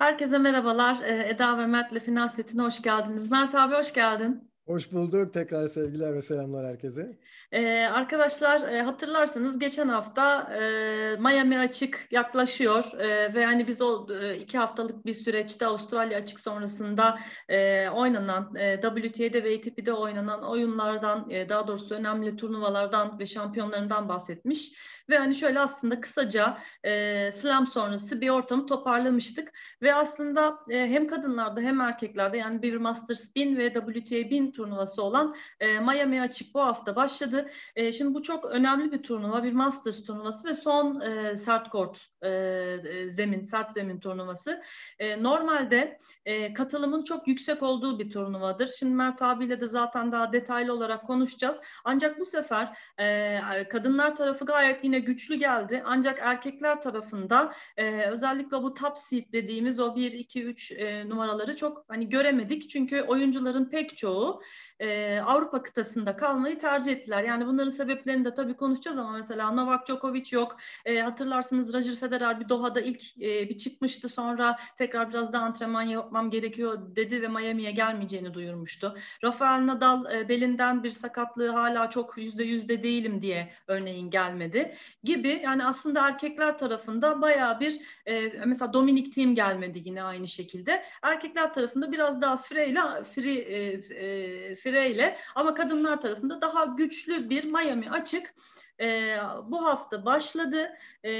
Herkese merhabalar. Ee, Eda ve Mert'le Final Seti'ne hoş geldiniz. Mert abi hoş geldin. Hoş bulduk. Tekrar sevgiler ve selamlar herkese. Ee, arkadaşlar e, hatırlarsanız geçen hafta e, Miami açık yaklaşıyor e, ve hani biz o e, iki haftalık bir süreçte Avustralya açık sonrasında e, oynanan e, WTA'de ve ATP'de oynanan oyunlardan e, daha doğrusu önemli turnuvalardan ve şampiyonlarından bahsetmiş. Ve hani şöyle aslında kısaca e, slam sonrası bir ortamı toparlamıştık. Ve aslında e, hem kadınlarda hem erkeklerde yani bir Masters 1000 ve WTA 1000 turnuvası olan e, Miami açık bu hafta başladı. E, şimdi bu çok önemli bir turnuva, bir Masters turnuvası ve son e, sert kort e, e, zemin, sert zemin turnuvası. E, normalde e, katılımın çok yüksek olduğu bir turnuvadır. Şimdi Mert abiyle de zaten daha detaylı olarak konuşacağız. Ancak bu sefer e, kadınlar tarafı gayet yine güçlü geldi. Ancak erkekler tarafında e, özellikle bu top seed dediğimiz o 1, 2, 3 e, numaraları çok hani göremedik. Çünkü oyuncuların pek çoğu e, Avrupa kıtasında kalmayı tercih ettiler. Yani bunların sebeplerini de tabii konuşacağız ama mesela Novak Djokovic yok. E, hatırlarsınız Roger Federer bir Doha'da ilk e, bir çıkmıştı sonra tekrar biraz daha antrenman yapmam gerekiyor dedi ve Miami'ye gelmeyeceğini duyurmuştu. Rafael Nadal e, belinden bir sakatlığı hala çok yüzde yüzde değilim diye örneğin gelmedi gibi. Yani aslında erkekler tarafında baya bir e, mesela Dominic Thiem gelmedi yine aynı şekilde. Erkekler tarafında biraz daha free, free, e, e, fireyle ama kadınlar tarafında daha güçlü bir Miami açık e, bu hafta başladı. E,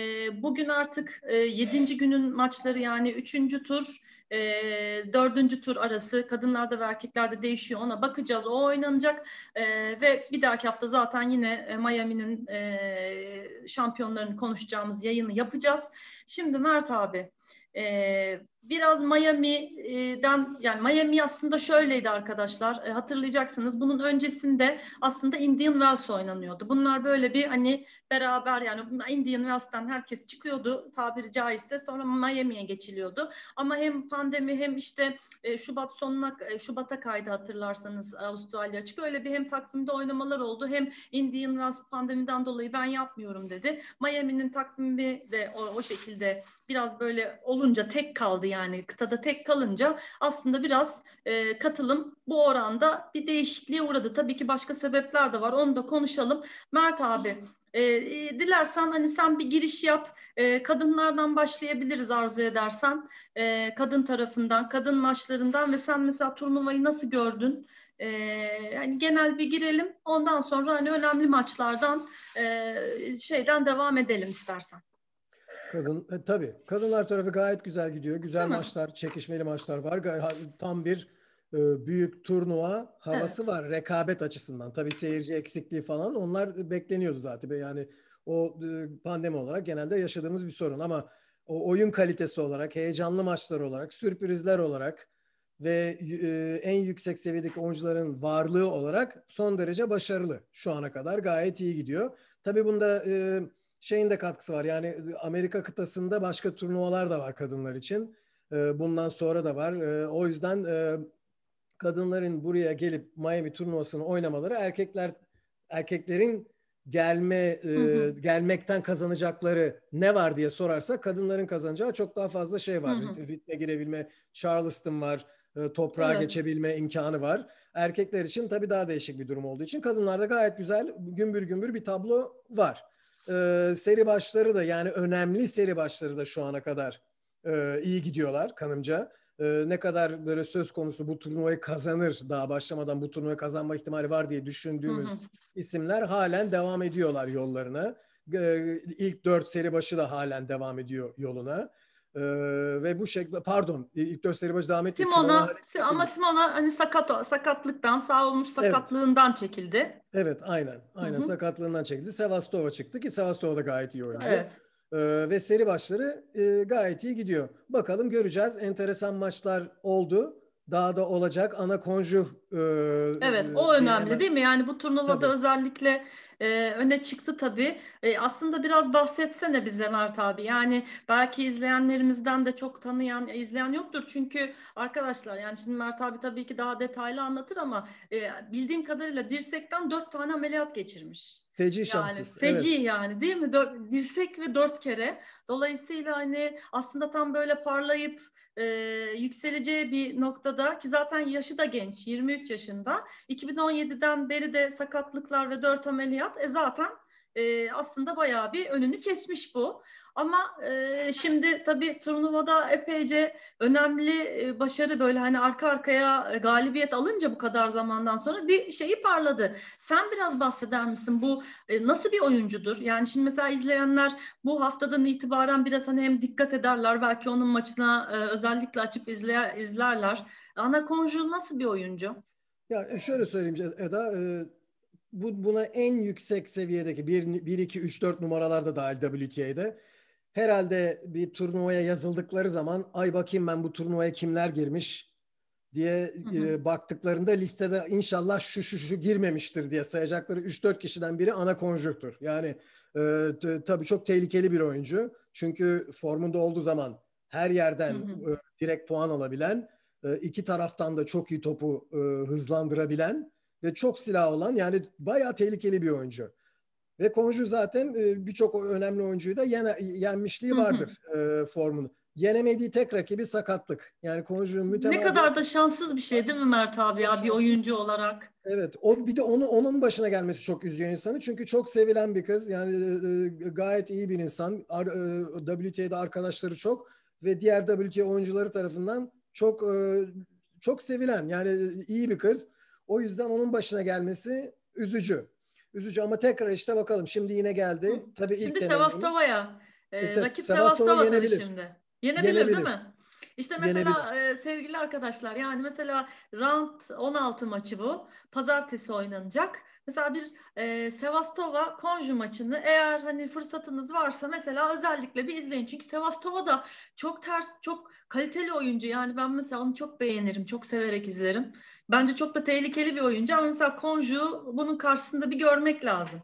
bugün artık e, yedinci günün maçları yani üçüncü tur e, dördüncü tur arası kadınlarda ve erkeklerde değişiyor. Ona bakacağız. O oynanacak. E, ve bir dahaki hafta zaten yine Miami'nin e, şampiyonlarını konuşacağımız yayını yapacağız. Şimdi Mert abi e, biraz Miami'den yani Miami aslında şöyleydi arkadaşlar e, hatırlayacaksınız bunun öncesinde aslında Indian Wells oynanıyordu. Bunlar böyle bir hani beraber yani Indian Wells'ten herkes çıkıyordu tabiri caizse sonra Miami'ye geçiliyordu. Ama hem pandemi hem işte e, Şubat sonuna e, Şubat'a kaydı hatırlarsanız Avustralya açık. Öyle bir hem takvimde oynamalar oldu hem Indian Wells pandemiden dolayı ben yapmıyorum dedi. Miami'nin takvimi de o, o şekilde biraz böyle olunca tek kaldı yani kıtada tek kalınca aslında biraz e, katılım bu oranda bir değişikliğe uğradı. Tabii ki başka sebepler de var onu da konuşalım. Mert abi e, dilersen hani sen bir giriş yap. E, kadınlardan başlayabiliriz arzu edersen. E, kadın tarafından, kadın maçlarından ve sen mesela turnuvayı nasıl gördün? E, yani genel bir girelim. Ondan sonra hani önemli maçlardan e, şeyden devam edelim istersen. Kadın e, tabii. Kadınlar tarafı gayet güzel gidiyor. Güzel Değil maçlar, mi? çekişmeli maçlar var. Tam bir e, büyük turnuva havası evet. var rekabet açısından. Tabii seyirci eksikliği falan onlar bekleniyordu zaten. Yani o e, pandemi olarak genelde yaşadığımız bir sorun ama o oyun kalitesi olarak, heyecanlı maçlar olarak, sürprizler olarak ve e, en yüksek seviyedeki oyuncuların varlığı olarak son derece başarılı şu ana kadar gayet iyi gidiyor. Tabii bunda e, şeyin de katkısı var. Yani Amerika kıtasında başka turnuvalar da var kadınlar için. E, bundan sonra da var. E, o yüzden e, kadınların buraya gelip Miami turnuvasını oynamaları erkekler erkeklerin gelme e, gelmekten kazanacakları ne var diye sorarsa kadınların kazanacağı çok daha fazla şey var. Hı Ritme girebilme, Charleston var, e, toprağa evet. geçebilme imkanı var. Erkekler için tabii daha değişik bir durum olduğu için kadınlarda gayet güzel gümbür gümbür bir tablo var. E, seri başları da yani önemli seri başları da şu ana kadar e, iyi gidiyorlar kanımca e, ne kadar böyle söz konusu bu turnuvayı kazanır daha başlamadan bu turnuvayı kazanma ihtimali var diye düşündüğümüz hı hı. isimler halen devam ediyorlar yollarına. E, ilk dört seri başı da halen devam ediyor yoluna. Ee, ve bu şekilde pardon ilk dört seri başı devam etti. Simona, ama Simona hani sakat sakatlıktan sağ olmuş sakatlığından evet. çekildi. Evet aynen. Aynen Hı-hı. sakatlığından çekildi. Sevastova çıktı ki Sevastova da gayet iyi oynadı. Evet. Ee, ve seri başları e, gayet iyi gidiyor. Bakalım göreceğiz. Enteresan maçlar oldu. Daha da olacak. Ana konju E, evet o önemli değil mi? Yani bu turnuvada tabii. özellikle e, öne çıktı tabii. E, aslında biraz bahsetsene bize Mert abi. Yani belki izleyenlerimizden de çok tanıyan, izleyen yoktur. Çünkü arkadaşlar yani şimdi Mert abi tabii ki daha detaylı anlatır ama e, bildiğim kadarıyla dirsekten dört tane ameliyat geçirmiş. Feci yani, Feci evet. yani değil mi? Dört, dirsek ve dört kere. Dolayısıyla hani aslında tam böyle parlayıp e, yükseleceği bir noktada ki zaten yaşı da genç 23 yaşında 2017'den beri de sakatlıklar ve 4 ameliyat e, zaten e, aslında bayağı bir önünü kesmiş bu. Ama e, şimdi tabii turnuvada epeyce önemli e, başarı böyle hani arka arkaya e, galibiyet alınca bu kadar zamandan sonra bir şeyi parladı. Sen biraz bahseder misin bu e, nasıl bir oyuncudur? Yani şimdi mesela izleyenler bu haftadan itibaren biraz hani hem dikkat ederler belki onun maçına e, özellikle açıp izle, izlerler. Ana Konju nasıl bir oyuncu? Ya e, şöyle söyleyeyim Eda, e, bu buna en yüksek seviyedeki 1 1 2 3 4 numaralarda dahil WTA'de herhalde bir turnuvaya yazıldıkları zaman ay bakayım ben bu turnuvaya kimler girmiş diye hı hı. E, baktıklarında listede inşallah şu şu şu girmemiştir diye sayacakları 3-4 kişiden biri ana konjüktür. Yani e, t- tabii çok tehlikeli bir oyuncu. Çünkü formunda olduğu zaman her yerden hı hı. E, direkt puan alabilen, e, iki taraftan da çok iyi topu e, hızlandırabilen ve çok silah olan yani bayağı tehlikeli bir oyuncu. Ve Konju zaten e, birçok önemli oyuncuyu da yen, yenmişliği vardır e, formunu. Yenemediği tek rakibi sakatlık. Yani Konju'nun mütemadiyen... Ne kadar da şanssız bir şey değil mi Mert abi ya bir oyuncu olarak? Evet. O bir de onu onun başına gelmesi çok üzüyor insanı. Çünkü çok sevilen bir kız. Yani e gayet iyi bir insan. Ar, e, WTA'de arkadaşları çok ve diğer WTA oyuncuları tarafından çok e, çok sevilen. Yani iyi bir kız. O yüzden onun başına gelmesi üzücü. Üzücü ama tekrar işte bakalım. Şimdi yine geldi. Tabii şimdi ilk Sevastova'ya. E, e, rakip Sevastova yenebilir. Şimdi. Yenebilir, yenebilir değil mi? İşte mesela e, sevgili arkadaşlar yani mesela round 16 maçı bu. Pazartesi oynanacak. Mesela bir e, Sevastova Konju maçını eğer hani fırsatınız varsa mesela özellikle bir izleyin. Çünkü Sevastova da çok ters, çok kaliteli oyuncu. Yani ben mesela onu çok beğenirim, çok severek izlerim. Bence çok da tehlikeli bir oyuncu ama mesela Konju bunun karşısında bir görmek lazım.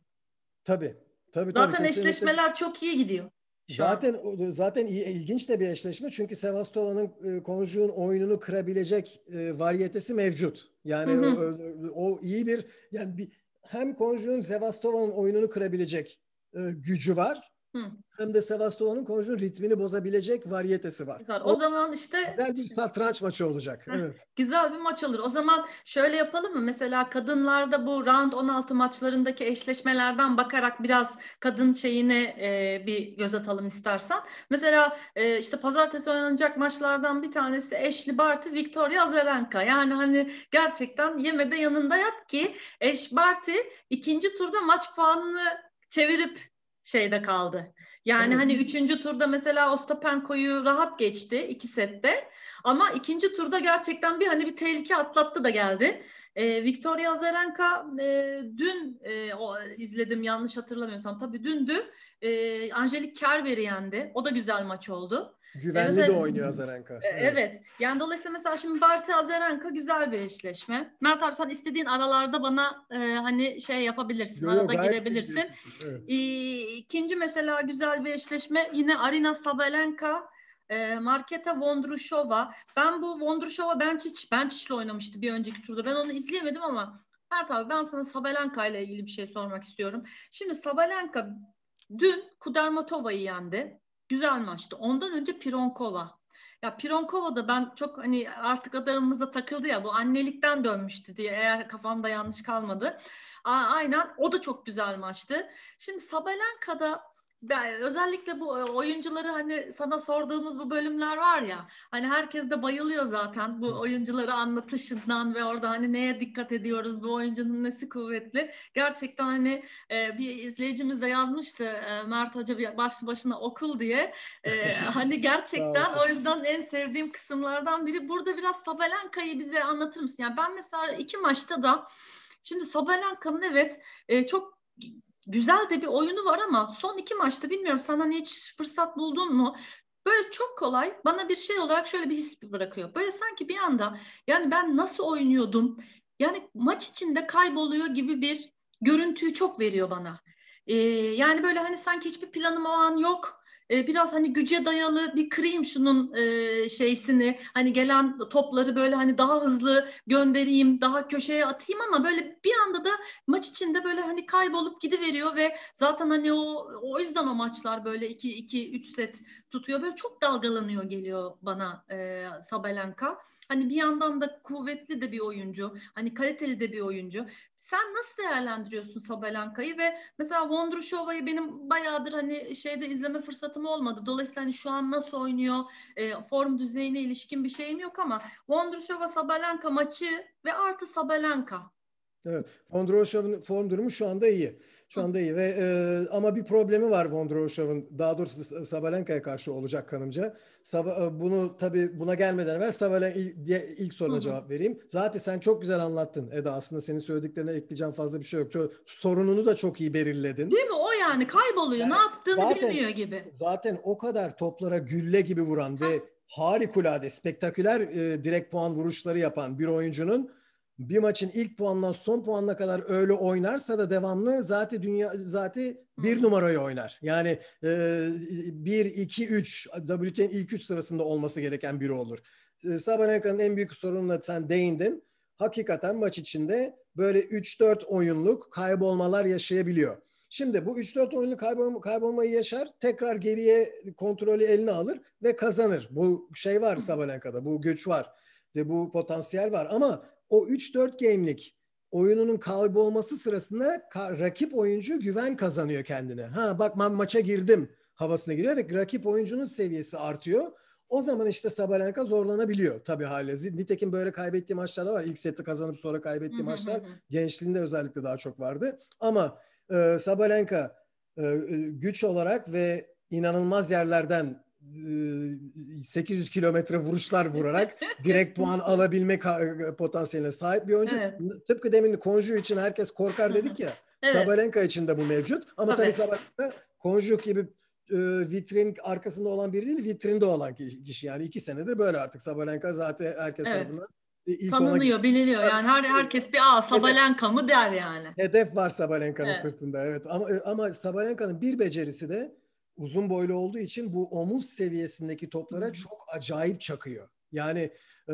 Tabii. Tabii, Zaten tabii, eşleşmeler çok iyi gidiyor. Zaten zaten iyi, ilginç de bir eşleşme çünkü Sevastova'nın e, Konju'nun oyununu kırabilecek e, variyetesi mevcut. Yani hı hı. O, o iyi bir yani bir hem Konju'nun Sevastova'nın oyununu kırabilecek e, gücü var. Hı. Hem de Sevastova'nın Konju'nun ritmini bozabilecek variyetesi var. Güzel. O, o zaman işte güzel bir satranç maçı olacak. evet. Güzel bir maç olur. O zaman şöyle yapalım mı? Mesela kadınlarda bu round 16 maçlarındaki eşleşmelerden bakarak biraz kadın şeyine e, bir göz atalım istersen. Mesela e, işte pazartesi oynanacak maçlardan bir tanesi Ashley Barty, Victoria Azarenka. Yani hani gerçekten yemede yanında yat ki Ash Barty ikinci turda maç puanını çevirip şeyde kaldı. Yani evet. hani üçüncü turda mesela Ostapenko'yu rahat geçti iki sette. Ama ikinci turda gerçekten bir hani bir tehlike atlattı da geldi. E, Victoria Azarenka e, dün e, o, izledim yanlış hatırlamıyorsam tabii dündü. E, Angelik Kerber'i yendi. O da güzel maç oldu. Güvenli evet, de oynuyor Azarenka. E, evet. evet. Yani dolayısıyla mesela şimdi Barty Azarenka güzel bir eşleşme. Mert abi sen istediğin aralarda bana e, hani şey yapabilirsin. Yo, arada girebilirsin. Evet. E, ikinci mesela güzel bir eşleşme yine Arina Sabalenka e, Marketa Vondrushova. Ben bu Vondrushova Benčić, Benčić'le oynamıştı bir önceki turda. Ben onu izleyemedim ama Mert abi ben sana Sabalenka ile ilgili bir şey sormak istiyorum. Şimdi Sabalenka dün Kudermatova'yı yendi. Güzel maçtı. Ondan önce Pironkova. Ya Pironkova da ben çok hani artık adarımıza takıldı ya bu annelikten dönmüştü diye eğer kafamda yanlış kalmadı. A, aynen o da çok güzel maçtı. Şimdi Sabalenka'da özellikle bu e, oyuncuları hani sana sorduğumuz bu bölümler var ya hani herkes de bayılıyor zaten bu oyuncuları anlatışından ve orada hani neye dikkat ediyoruz bu oyuncunun nesi kuvvetli? Gerçekten hani e, bir izleyicimiz de yazmıştı e, Mert Hoca bir başlı başına okul diye. E, hani gerçekten o yüzden en sevdiğim kısımlardan biri. Burada biraz Sabalenka'yı bize anlatır mısın? Yani ben mesela iki maçta da Şimdi Sabalenka'nın evet e, çok güzel de bir oyunu var ama son iki maçta bilmiyorum sana hiç fırsat buldun mu? Böyle çok kolay bana bir şey olarak şöyle bir his bırakıyor. Böyle sanki bir anda yani ben nasıl oynuyordum? yani maç içinde kayboluyor gibi bir görüntüyü çok veriyor bana. Ee, yani böyle hani sanki hiçbir planım o an yok e, biraz hani güce dayalı bir kırayım şunun e, şeysini hani gelen topları böyle hani daha hızlı göndereyim daha köşeye atayım ama böyle bir anda da maç içinde böyle hani kaybolup gidiveriyor ve zaten hani o o yüzden o maçlar böyle 2 2 3 set tutuyor böyle çok dalgalanıyor geliyor bana e, Sabalenka. Hani bir yandan da kuvvetli de bir oyuncu, hani kaliteli de bir oyuncu. Sen nasıl değerlendiriyorsun Sabalenka'yı ve mesela Vondrushova'yı benim bayağıdır hani şeyde izleme fırsatım olmadı. Dolayısıyla hani şu an nasıl oynuyor, e, form düzeyine ilişkin bir şeyim yok ama Vondrushova Sabalenka maçı ve artı Sabalenka. Evet, Vondrushova'nın form durumu şu anda iyi. Şu anda iyi ve e, ama bir problemi var Vondroushov'un daha doğrusu Sabalenka'ya karşı olacak kanımca. Sab e, bunu tabii buna gelmeden evvel Sabalenka ilk, ilk soruna cevap vereyim. Zaten sen çok güzel anlattın Eda. Aslında senin söylediklerine ekleyeceğim fazla bir şey yok. Çok, sorununu da çok iyi belirledin. Değil mi? O yani kayboluyor. Yani, ne yaptığını zaten, bilmiyor gibi. Zaten o kadar toplara gülle gibi vuran ha. ve harikulade, spektaküler e, direkt puan vuruşları yapan bir oyuncunun bir maçın ilk puandan son puanına kadar öyle oynarsa da devamlı zaten dünya zaten bir numarayı oynar. Yani e, 1 2 3 WT'nin ilk üç sırasında olması gereken biri olur. E, Sabalenka'nın en büyük sorununa sen değindin. Hakikaten maç içinde böyle 3-4 oyunluk kaybolmalar yaşayabiliyor. Şimdi bu 3-4 oyunluk kaybol kaybolmayı yaşar. Tekrar geriye kontrolü eline alır ve kazanır. Bu şey var Sabalenka'da. Bu güç var. Ve bu potansiyel var. Ama o 3-4 game'lik oyununun kaybolması sırasında ka- rakip oyuncu güven kazanıyor kendine. Ha bak ben maça girdim havasına giriyor ve rakip oyuncunun seviyesi artıyor. O zaman işte Sabalenka zorlanabiliyor tabii hale. Nitekim böyle kaybettiği maçlar da var. İlk seti kazanıp sonra kaybettiği maçlar gençliğinde özellikle daha çok vardı. Ama e, Sabalenka e, güç olarak ve inanılmaz yerlerden 800 kilometre vuruşlar vurarak direkt puan alabilme potansiyeline sahip bir oyuncu. Evet. Tıpkı demin Konju için herkes korkar dedik ya. evet. Sabalenka için de bu mevcut. Ama tabii, tabii Sabalenka Konju gibi e, vitrin arkasında olan biri değil, vitrinde olan kişi. Yani iki senedir böyle artık. Sabalenka zaten herkes evet. tarafından ilk Tanınıyor, ona... biliniyor. Yani her herkes bir a Sabalenka mı der yani. Hedef var Sabalenka'nın evet. sırtında. Evet. Ama ama Sabalenka'nın bir becerisi de uzun boylu olduğu için bu omuz seviyesindeki toplara çok acayip çakıyor. Yani e,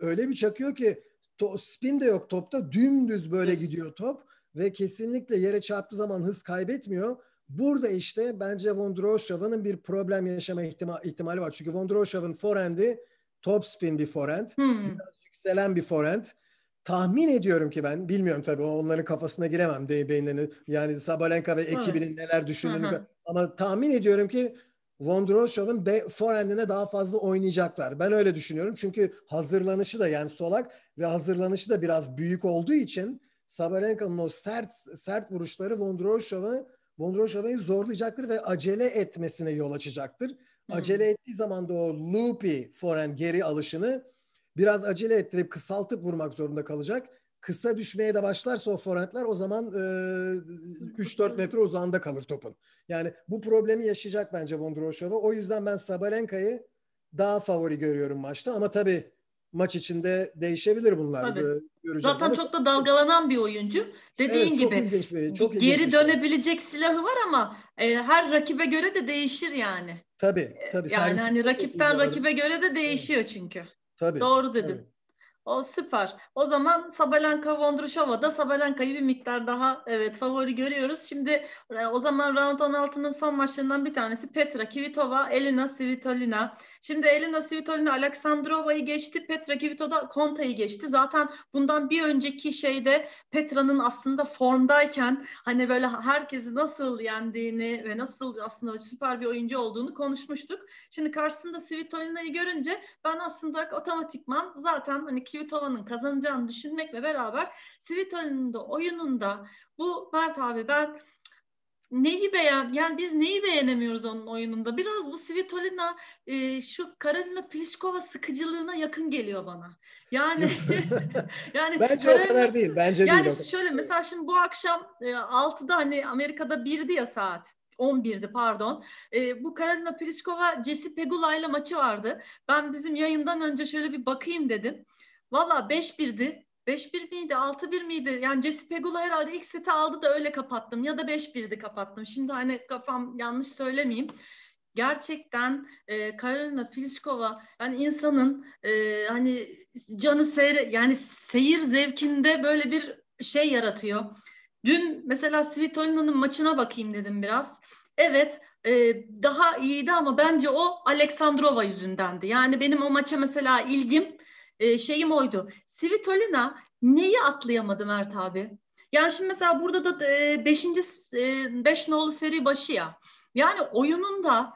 öyle bir çakıyor ki to, spin de yok topta dümdüz böyle gidiyor top ve kesinlikle yere çarptığı zaman hız kaybetmiyor. Burada işte bence Vondroushova'nın bir problem yaşama ihtima, ihtimali var. Çünkü Vondroushova'nın forehand'i top spin bir forehand. Hmm. Biraz yükselen bir forehand tahmin ediyorum ki ben bilmiyorum tabii onların kafasına giremem de beyinlerini yani Sabalenka ve ekibinin evet. neler düşündüğünü hı hı. ama tahmin ediyorum ki Vondroshov'un forehand'ine daha fazla oynayacaklar. Ben öyle düşünüyorum. Çünkü hazırlanışı da yani solak ve hazırlanışı da biraz büyük olduğu için Sabalenka'nın o sert sert vuruşları Vondroshov'u Vondroshov'u zorlayacaktır ve acele etmesine yol açacaktır. Acele ettiği zaman da o loopy forehand geri alışını biraz acele ettirip kısaltıp vurmak zorunda kalacak. Kısa düşmeye de başlarsa o forentler o zaman e, 3-4 metre uzağında kalır topun. Yani bu problemi yaşayacak bence Vondroshova. O yüzden ben Sabalenka'yı daha favori görüyorum maçta ama tabii maç içinde değişebilir bunlar. Tabii. Göreceğiz. Zaten ama çok da dalgalanan bir oyuncu. Dediğin evet, çok gibi ilginç bir, çok geri ilginç dönebilecek bir silahı var ama e, her rakibe göre de değişir yani. Tabii tabii. Yani hani rakipten rakibe göre de değişiyor çünkü. Tabii. Doğru dedin. Tabii. O süper. O zaman Sabalenka Vondrushova Sabalenka'yı bir miktar daha evet favori görüyoruz. Şimdi e, o zaman round 16'nın son maçlarından bir tanesi Petra Kvitova, Elina Svitolina. Şimdi Elina Svitolina Aleksandrova'yı geçti. Petra Kvitova Konta'yı geçti. Zaten bundan bir önceki şeyde Petra'nın aslında formdayken hani böyle herkesi nasıl yendiğini ve nasıl aslında süper bir oyuncu olduğunu konuşmuştuk. Şimdi karşısında Svitolina'yı görünce ben aslında otomatikman zaten hani Kvitova'nın kazanacağını düşünmekle beraber Svitolina'nın da oyununda bu Mert abi ben neyi beğen yani biz neyi beğenemiyoruz onun oyununda? Biraz bu Svitolina e, şu Karolina Pliskova sıkıcılığına yakın geliyor bana. Yani yani bence Karolina, o kadar değil. Bence yani değil. Yani şöyle mesela şimdi bu akşam e, 6'da hani Amerika'da 1'di ya saat. 11'di pardon. E, bu Karolina Pliskova Jesse Pegula ile maçı vardı. Ben bizim yayından önce şöyle bir bakayım dedim. Valla 5-1'di. 5-1 miydi, 6-1 miydi? Yani Jesse Pegula herhalde ilk seti aldı da öyle kapattım. Ya da 5-1'di kapattım. Şimdi hani kafam yanlış söylemeyeyim. Gerçekten e, Karolina Pliskova yani insanın e, hani canı seyre yani seyir zevkinde böyle bir şey yaratıyor. Dün mesela Svitolina'nın maçına bakayım dedim biraz. Evet e, daha iyiydi ama bence o Aleksandrova yüzündendi. Yani benim o maça mesela ilgim e, şeyim oydu. Svitolina neyi atlayamadı Mert abi? Yani şimdi mesela burada da e, beşinci e, beş nolu seri başı ya. Yani oyunun da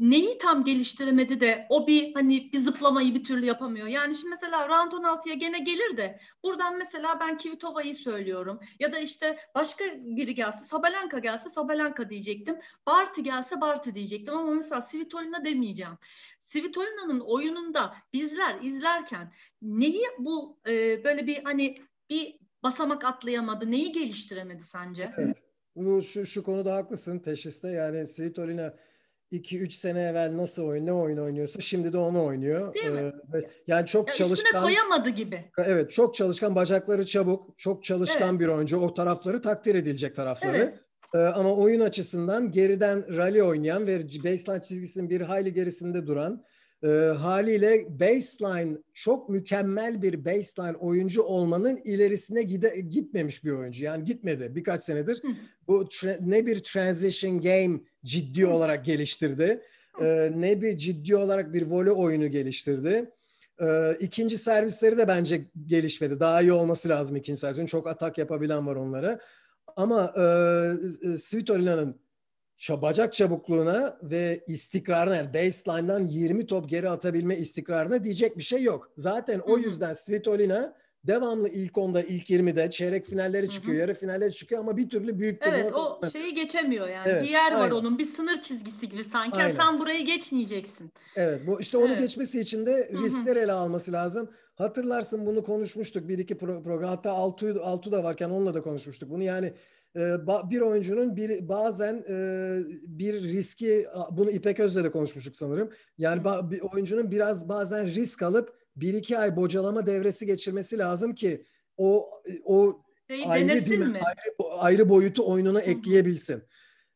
neyi tam geliştiremedi de o bir hani bir zıplamayı bir türlü yapamıyor. Yani şimdi mesela round 16'ya gene gelir de buradan mesela ben Kivitova'yı söylüyorum. Ya da işte başka biri gelse Sabalenka gelse Sabalenka diyecektim. Barty gelse Barty diyecektim ama mesela Svitolina demeyeceğim. Svitolina'nın oyununda bizler izlerken neyi bu e, böyle bir hani bir basamak atlayamadı, neyi geliştiremedi sence? Evet. Bu şu, şu konuda haklısın teşhiste yani Svitolina 2-3 sene evvel nasıl oyun ne oyun oynuyorsa şimdi de onu oynuyor. Değil mi? Ee, yani çok ya çalışkan. koyamadı gibi. Evet çok çalışkan bacakları çabuk çok çalışkan evet. bir oyuncu. O tarafları takdir edilecek tarafları. Evet. Ee, ama oyun açısından geriden rally oynayan ve baseline çizgisinin bir hayli gerisinde duran e, haliyle baseline çok mükemmel bir baseline oyuncu olmanın ilerisine gide, gitmemiş bir oyuncu. Yani gitmedi birkaç senedir. Bu ne bir transition game ciddi olarak geliştirdi. E, ne bir ciddi olarak bir voley oyunu geliştirdi. E, ikinci servisleri de bence gelişmedi. Daha iyi olması lazım ikinci servisin. Çok atak yapabilen var onlara. Ama e, e Svitolina'nın bacak çabukluğuna ve istikrarına yani baseline'dan 20 top geri atabilme istikrarına diyecek bir şey yok. Zaten o yüzden Svitolina devamlı ilk 10'da, ilk 20'de çeyrek finalleri çıkıyor, Hı-hı. yarı finalleri çıkıyor ama bir türlü büyük Evet, o kazanıyor. şeyi geçemiyor yani. Evet, bir yer var aynen. onun, bir sınır çizgisi gibi sanki. Aynen. Sen burayı geçmeyeceksin. Evet, bu işte onu evet. geçmesi için de riskler ele alması lazım. Hatırlarsın bunu konuşmuştuk bir iki pro- program. Hatta Altu, Altu da varken onunla da konuşmuştuk. Bunu yani bir oyuncunun bir bazen e, bir riski bunu İpek Öz'le de konuşmuştuk sanırım. Yani bir oyuncunun biraz bazen risk alıp bir iki ay bocalama devresi geçirmesi lazım ki o o Şeyi ayrı, mi? ayrı ayrı boyutu oyununa ekleyebilsin.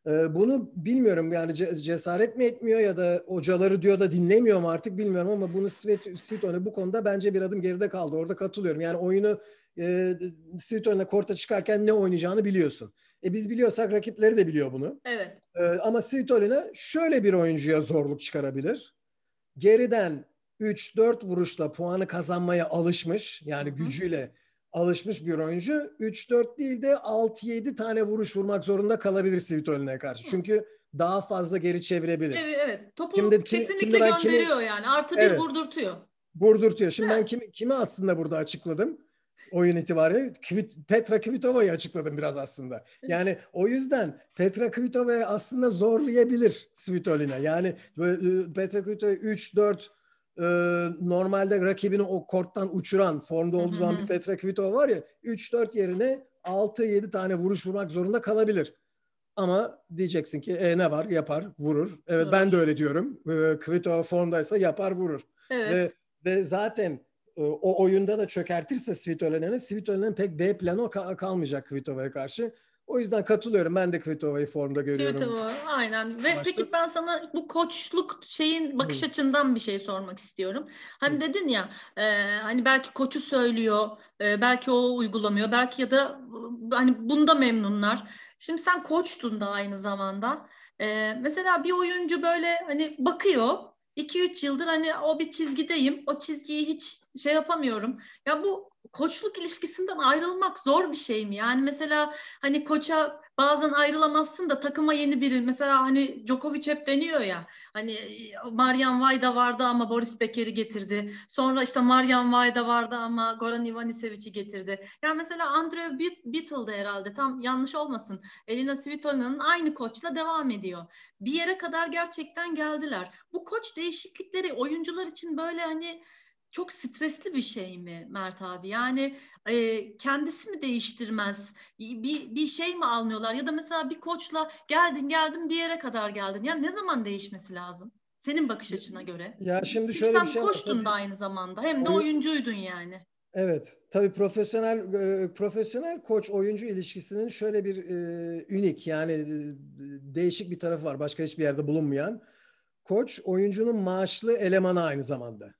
Ee, bunu bilmiyorum yani cesaret mi etmiyor ya da hocaları diyor da dinlemiyor mu artık bilmiyorum ama bunu Svet, Svetone bu konuda bence bir adım geride kaldı. Orada katılıyorum. Yani oyunu e, Sivito'yla korta çıkarken ne oynayacağını biliyorsun. E biz biliyorsak rakipleri de biliyor bunu. Evet. E, ama Svitolina şöyle bir oyuncuya zorluk çıkarabilir. Geriden 3-4 vuruşla puanı kazanmaya alışmış yani Hı-hı. gücüyle alışmış bir oyuncu 3-4 değil de 6-7 tane vuruş vurmak zorunda kalabilir Svitolina'ya karşı. Çünkü daha fazla geri çevirebilir. Evet, evet. Topu şimdi, kesinlikle şimdi gönderiyor kimi, yani. Artı bir evet, vurdurtuyor. Vurdurtuyor. Şimdi ben kimi, kimi aslında burada açıkladım? oyun itibariyle Petra Kvitova'yı açıkladım biraz aslında. Yani o yüzden Petra Kvitova'yı aslında zorlayabilir Svitolina. Yani e, Petra Kvitova 3-4 e, normalde rakibini o korttan uçuran formda olduğu zaman bir Petra Kvitova var ya 3-4 yerine 6-7 tane vuruş vurmak zorunda kalabilir. Ama diyeceksin ki e, ne var yapar vurur. Evet ben de öyle diyorum. E, Kvitova formdaysa yapar vurur. Evet. Ve, ve zaten e, o oyunda da çökertirse Svitolina'nın Svitolina'nın pek B planı kalmayacak Kvitova'ya karşı. O yüzden katılıyorum. Ben de Kvitova'yı formda görüyorum. Kvitova aynen. Ve Maçta. peki ben sana bu koçluk şeyin bakış Hı. açından bir şey sormak istiyorum. Hani Hı. dedin ya e, hani belki koçu söylüyor, e, belki o uygulamıyor, belki ya da hani bunda memnunlar. Şimdi sen koçtun da aynı zamanda. E, mesela bir oyuncu böyle hani bakıyor 2-3 yıldır hani o bir çizgideyim. O çizgiyi hiç şey yapamıyorum. Ya bu koçluk ilişkisinden ayrılmak zor bir şey mi? Yani mesela hani koça bazen ayrılamazsın da takıma yeni biri mesela hani Djokovic hep deniyor ya hani Marian Vajda vardı ama Boris Beker'i getirdi. Sonra işte Marian Vajda vardı ama Goran Ivanisevic'i getirdi. Yani mesela Andrew Beatle de herhalde tam yanlış olmasın. Elina Svitolina'nın aynı koçla devam ediyor. Bir yere kadar gerçekten geldiler. Bu koç değişiklikleri oyuncular için böyle hani çok stresli bir şey mi Mert abi? Yani e, kendisi mi değiştirmez? Bir, bir şey mi almıyorlar? Ya da mesela bir koçla geldin geldin bir yere kadar geldin. Yani ne zaman değişmesi lazım? Senin bakış açına göre. Ya şimdi şöyle Çünkü bir şey koçtun da aynı zamanda. Hem de oyun, oyuncuydun yani. Evet, tabii profesyonel e, profesyonel koç oyuncu ilişkisinin şöyle bir e, ünik yani e, değişik bir tarafı var. Başka hiçbir yerde bulunmayan. Koç oyuncunun maaşlı elemanı aynı zamanda.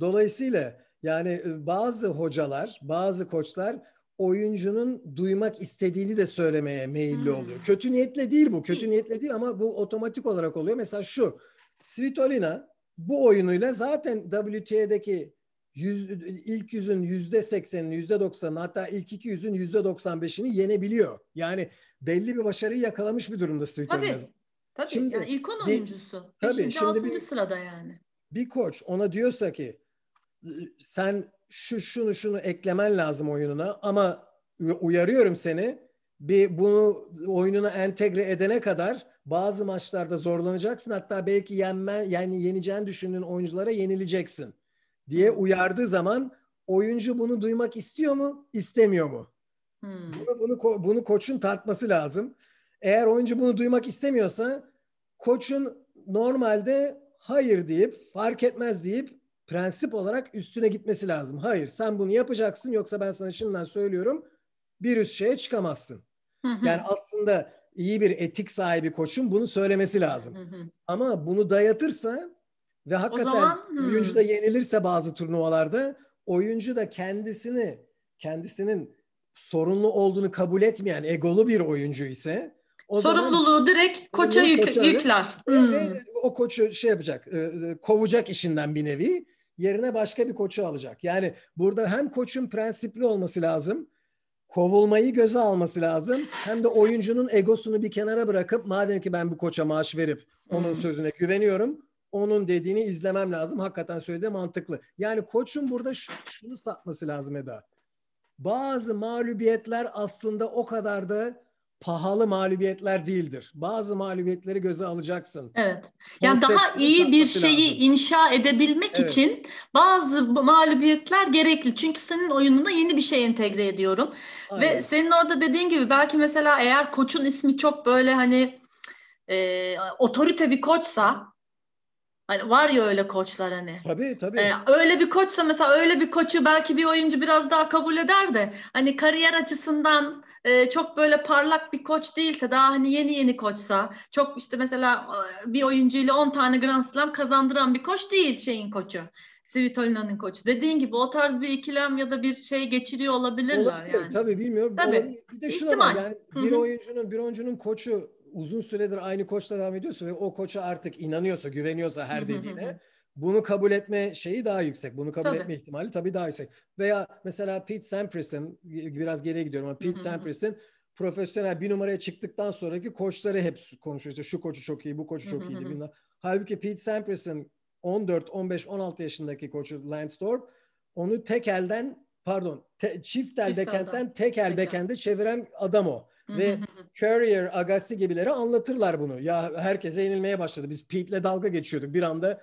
Dolayısıyla yani bazı hocalar, bazı koçlar oyuncunun duymak istediğini de söylemeye meyilli hmm. oluyor. Kötü niyetle değil bu. Kötü niyetle değil ama bu otomatik olarak oluyor. Mesela şu. Svitolina bu oyunuyla zaten WTA'deki yüz, ilk yüzün yüzde seksenini, yüzde doksanını hatta ilk iki yüzün yüzde doksan beşini yenebiliyor. Yani belli bir başarıyı yakalamış bir durumda Svitolina. Tabii. Tabii. Şimdi, yani ilk on oyuncusu. Bir, tabii, Beşinci, altıncı bir, sırada yani. Bir koç ona diyorsa ki sen şu şunu şunu eklemen lazım oyununa ama uyarıyorum seni bir bunu oyununa entegre edene kadar bazı maçlarda zorlanacaksın hatta belki yenme yani yeneceğini düşündüğün oyunculara yenileceksin diye uyardığı zaman oyuncu bunu duymak istiyor mu istemiyor mu? Hmm. Bunu, bunu bunu koçun tartması lazım. Eğer oyuncu bunu duymak istemiyorsa koçun normalde hayır deyip fark etmez deyip prensip olarak üstüne gitmesi lazım. Hayır sen bunu yapacaksın yoksa ben sana şimdiden söylüyorum bir üst şeye çıkamazsın. Yani aslında iyi bir etik sahibi koçun bunu söylemesi lazım. Ama bunu dayatırsa ve hakikaten zaman, oyuncu da yenilirse bazı turnuvalarda oyuncu da kendisini kendisinin sorunlu olduğunu kabul etmeyen egolu bir oyuncu ise o sorumluluğu zaman, direkt koça yük, koça yükler. Ve, hmm. ve o koçu şey yapacak, e, kovacak işinden bir nevi yerine başka bir koçu alacak. Yani burada hem koçun prensipli olması lazım, kovulmayı göze alması lazım. Hem de oyuncunun egosunu bir kenara bırakıp madem ki ben bu koça maaş verip onun sözüne güveniyorum, onun dediğini izlemem lazım. Hakikaten söylediği mantıklı. Yani koçun burada şunu satması lazım Eda. Bazı mağlubiyetler aslında o kadar da pahalı mağlubiyetler değildir. Bazı mağlubiyetleri göze alacaksın. Evet. Yani daha iyi bir şeyi lazım. inşa edebilmek evet. için bazı mağlubiyetler gerekli. Çünkü senin oyununa yeni bir şey entegre ediyorum. Aynen. Ve senin orada dediğin gibi belki mesela eğer koçun ismi çok böyle hani e, otorite bir koçsa Hani var ya öyle koçlar hani. Tabii tabii. Ee, öyle bir koçsa mesela öyle bir koçu belki bir oyuncu biraz daha kabul eder de hani kariyer açısından e, çok böyle parlak bir koç değilse daha hani yeni yeni koçsa çok işte mesela e, bir oyuncuyla 10 tane Grand Slam kazandıran bir koç değil şeyin koçu. Svitolina'nın koçu. Dediğin gibi o tarz bir ikilem ya da bir şey geçiriyor olabilirler Olabilir, yani. Tabii bilmiyorum. Tabii. Bir de şuna var yani bir Hı-hı. oyuncunun bir oyuncunun koçu uzun süredir aynı koçla devam ediyorsa ve o koça artık inanıyorsa, güveniyorsa her dediğine bunu kabul etme şeyi daha yüksek. Bunu kabul tabii. etme ihtimali tabii daha yüksek. Veya mesela Pete Sampras'ın biraz geriye gidiyorum ama Pete Sampras'ın profesyonel bir numaraya çıktıktan sonraki koçları hep konuşuyor. İşte şu koçu çok iyi, bu koçu çok iyiydi. Bilmem. Halbuki Pete Sampras'ın 14, 15, 16 yaşındaki koçu Lance Thorpe onu tek elden pardon te, çift el bekentten tek el bekende çeviren adam o. Ve Courier, Agassi gibileri anlatırlar bunu. Ya herkese yenilmeye başladı. Biz Pete'le dalga geçiyorduk. Bir anda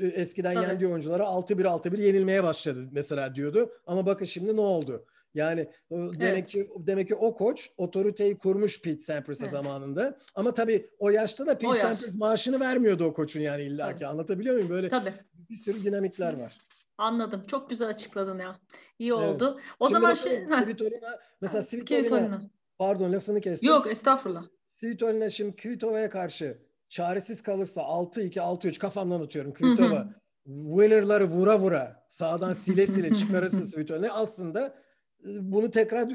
eskiden Tabii. yendiği oyunculara 6-1 6-1 yenilmeye başladı mesela diyordu. Ama bakın şimdi ne oldu? Yani evet. demek ki demek ki o koç otoriteyi kurmuş Pete Sampras'a evet. zamanında. Ama tabii o yaşta da Pete Sampras maaşını vermiyordu o koçun yani illaki. Anlatabiliyor muyum? Böyle tabii. bir sürü dinamikler var. Anladım. Çok güzel açıkladın ya. İyi evet. oldu. O Şimdi zaman şey Svitolina mesela Svitolina pardon lafını kestim. Yok estağfurullah. Svitolina şimdi Kvitova'ya karşı çaresiz kalırsa 6-2 6-3 kafamdan atıyorum Kvitova. winner'ları vura vura sağdan sile sile çıkarırsın Svitolina aslında e, bunu tekrar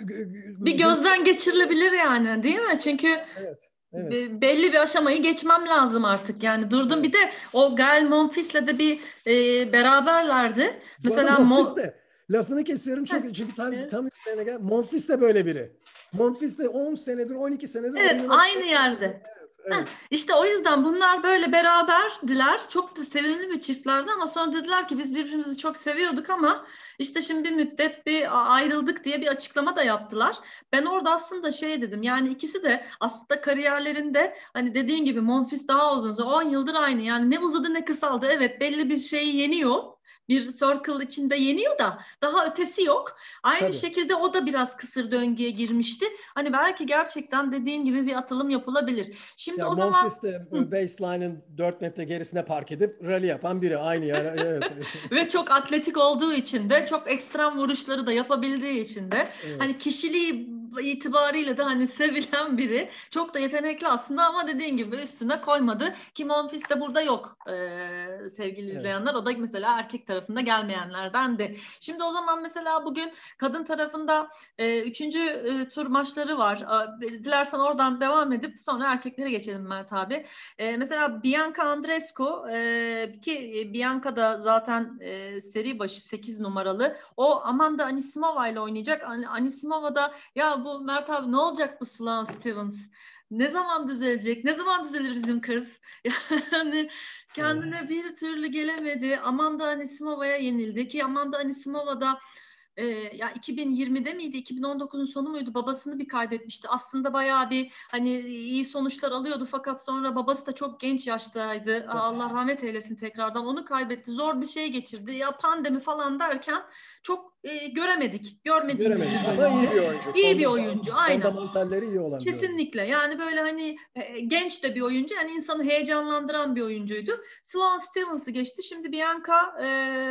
bir gözden geçirilebilir yani değil mi? Çünkü evet. Evet. belli bir aşamayı geçmem lazım artık yani durdum evet. bir de o Gael Monfils'le de bir e, beraberlerdi. Bu Mesela Monfils de lafını kesiyorum çünkü çünkü tam evet. tam üstlerine gel. Monfils de böyle biri. Monfils de 10 senedir 12 senedir Evet aynı yerde. Evet. Evet. İşte o yüzden bunlar böyle beraberdiler. Çok da sevimli bir çiftlerdi ama sonra dediler ki biz birbirimizi çok seviyorduk ama işte şimdi bir müddet bir ayrıldık diye bir açıklama da yaptılar. Ben orada aslında şey dedim yani ikisi de aslında kariyerlerinde hani dediğin gibi Monfils daha uzun 10 yıldır aynı yani ne uzadı ne kısaldı evet belli bir şeyi yeniyor bir circle içinde yeniyor da daha ötesi yok. Aynı Tabii. şekilde o da biraz kısır döngüye girmişti. Hani belki gerçekten dediğin gibi bir atılım yapılabilir. Şimdi ya o zaman Memphis'te baseline'ın 4 metre gerisine park edip rally yapan biri aynı yani. evet. Ve çok atletik olduğu için de çok ekstrem vuruşları da yapabildiği için de evet. hani kişiliği itibariyle de hani sevilen biri. Çok da yetenekli aslında ama dediğin gibi üstüne koymadı. Ki Monfils de burada yok ee, sevgili evet. izleyenler. O da mesela erkek tarafında gelmeyenlerden de. Şimdi o zaman mesela bugün kadın tarafında e, üçüncü e, tur maçları var. E, dilersen oradan devam edip sonra erkeklere geçelim Mert abi. E, mesela Bianca Andrescu e, ki Bianca da zaten e, seri başı 8 numaralı. O Amanda Anisimova ile oynayacak. Anisimova da ya bu Mert abi ne olacak bu Sloan Stevens? Ne zaman düzelecek? Ne zaman düzelir bizim kız? Yani kendine bir türlü gelemedi. Amanda Anisimova'ya yenildi ki Amanda Anisimova da e, ya 2020'de miydi 2019'un sonu muydu babasını bir kaybetmişti aslında bayağı bir hani iyi sonuçlar alıyordu fakat sonra babası da çok genç yaştaydı Allah rahmet eylesin tekrardan onu kaybetti zor bir şey geçirdi ya pandemi falan derken çok e, göremedik görmedik göremedik ama iyi bir oyuncu. İyi bir oyuncu aynen. fundamentalleri iyi olan kesinlikle. Yani böyle hani e, genç de bir oyuncu yani insanı heyecanlandıran bir oyuncuydu. Sloan Stevens'ı geçti. Şimdi Bianca e,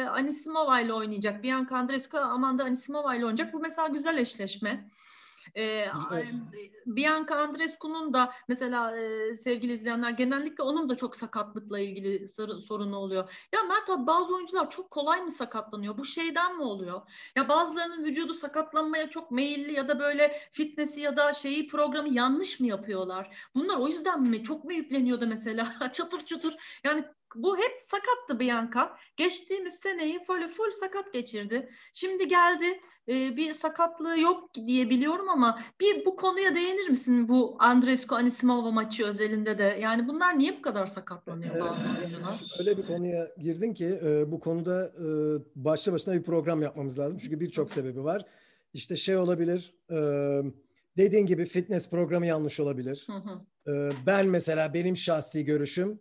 Anisimova ile oynayacak. Bianca Andreescu ama anda Anisimova ile oynayacak. Bu mesela güzel eşleşme. Ee, Bianca Andrescu'nun da mesela e, sevgili izleyenler genellikle onun da çok sakatlıkla ilgili sorunu oluyor. Ya Mert abi bazı oyuncular çok kolay mı sakatlanıyor? Bu şeyden mi oluyor? Ya bazılarının vücudu sakatlanmaya çok meyilli ya da böyle fitness'i ya da şeyi programı yanlış mı yapıyorlar? Bunlar o yüzden mi? Çok mu yükleniyordu mesela? çatır çutur. Yani bu hep sakattı Bianca. Geçtiğimiz seneyi full, full sakat geçirdi. Şimdi geldi e, bir sakatlığı yok diye biliyorum ama bir bu konuya değinir misin bu Andrescu Anisimova maçı özelinde de? Yani bunlar niye bu kadar sakatlanıyor bazı oyuncular? Öyle bir konuya girdin ki e, bu konuda e, başlı başına bir program yapmamız lazım. Çünkü birçok sebebi var. İşte şey olabilir, e, dediğin gibi fitness programı yanlış olabilir. Hı hı. E, ben mesela benim şahsi görüşüm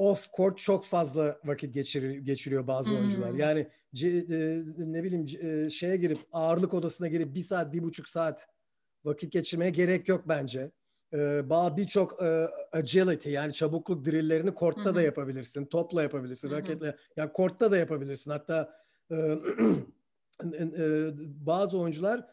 off court çok fazla vakit geçiriyor, geçiriyor bazı hmm. oyuncular. Yani e, ne bileyim e, şeye girip ağırlık odasına girip bir saat bir buçuk saat vakit geçirmeye gerek yok bence. E, Birçok e, agility yani çabukluk drilllerini kortta hmm. da yapabilirsin. Topla yapabilirsin, hmm. raketle. Yani kortta da yapabilirsin. Hatta e, e, bazı oyuncular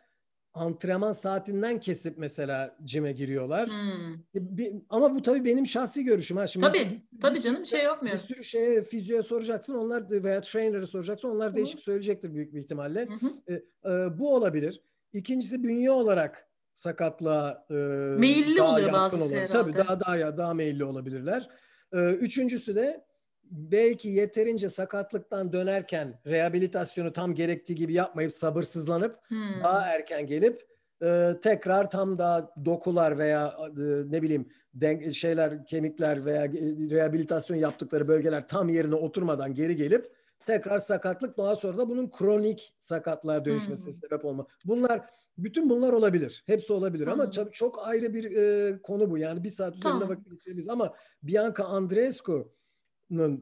antrenman saatinden kesip mesela cime giriyorlar. Hmm. Bir, ama bu tabii benim şahsi görüşüm. Ha. Şimdi tabii, bir, tabii canım şey yapmıyor. Bir sürü şeye fizyoya soracaksın onlar veya trainer'ı soracaksın onlar değişik söyleyecektir büyük bir ihtimalle. E, e, bu olabilir. İkincisi bünye olarak sakatlığa e, meyilli daha oluyor bazı olabilir. Tabii daha daha daha meyilli olabilirler. E, üçüncüsü de belki yeterince sakatlıktan dönerken rehabilitasyonu tam gerektiği gibi yapmayıp sabırsızlanıp hmm. daha erken gelip e, tekrar tam da dokular veya e, ne bileyim denk, şeyler kemikler veya e, rehabilitasyon yaptıkları bölgeler tam yerine oturmadan geri gelip tekrar sakatlık daha sonra da bunun kronik sakatlığa dönüşmesine hmm. sebep olma. Bunlar bütün bunlar olabilir. Hepsi olabilir hmm. ama tabii çok ayrı bir e, konu bu. Yani bir saat üzerinde tamam. vakit geçirebiliriz ama Bianca Andreescu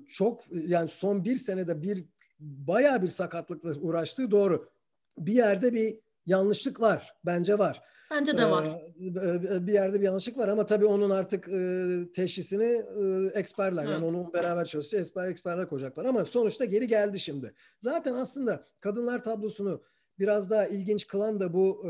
çok yani son bir senede bir bayağı bir sakatlıkla uğraştığı doğru. Bir yerde bir yanlışlık var. Bence var. Bence de var. Ee, bir yerde bir yanlışlık var ama tabii onun artık e, teşhisini e, eksperler evet. yani onun beraber çalışacak eksper, eksperler koyacaklar ama sonuçta geri geldi şimdi. Zaten aslında kadınlar tablosunu biraz daha ilginç kılan da bu e,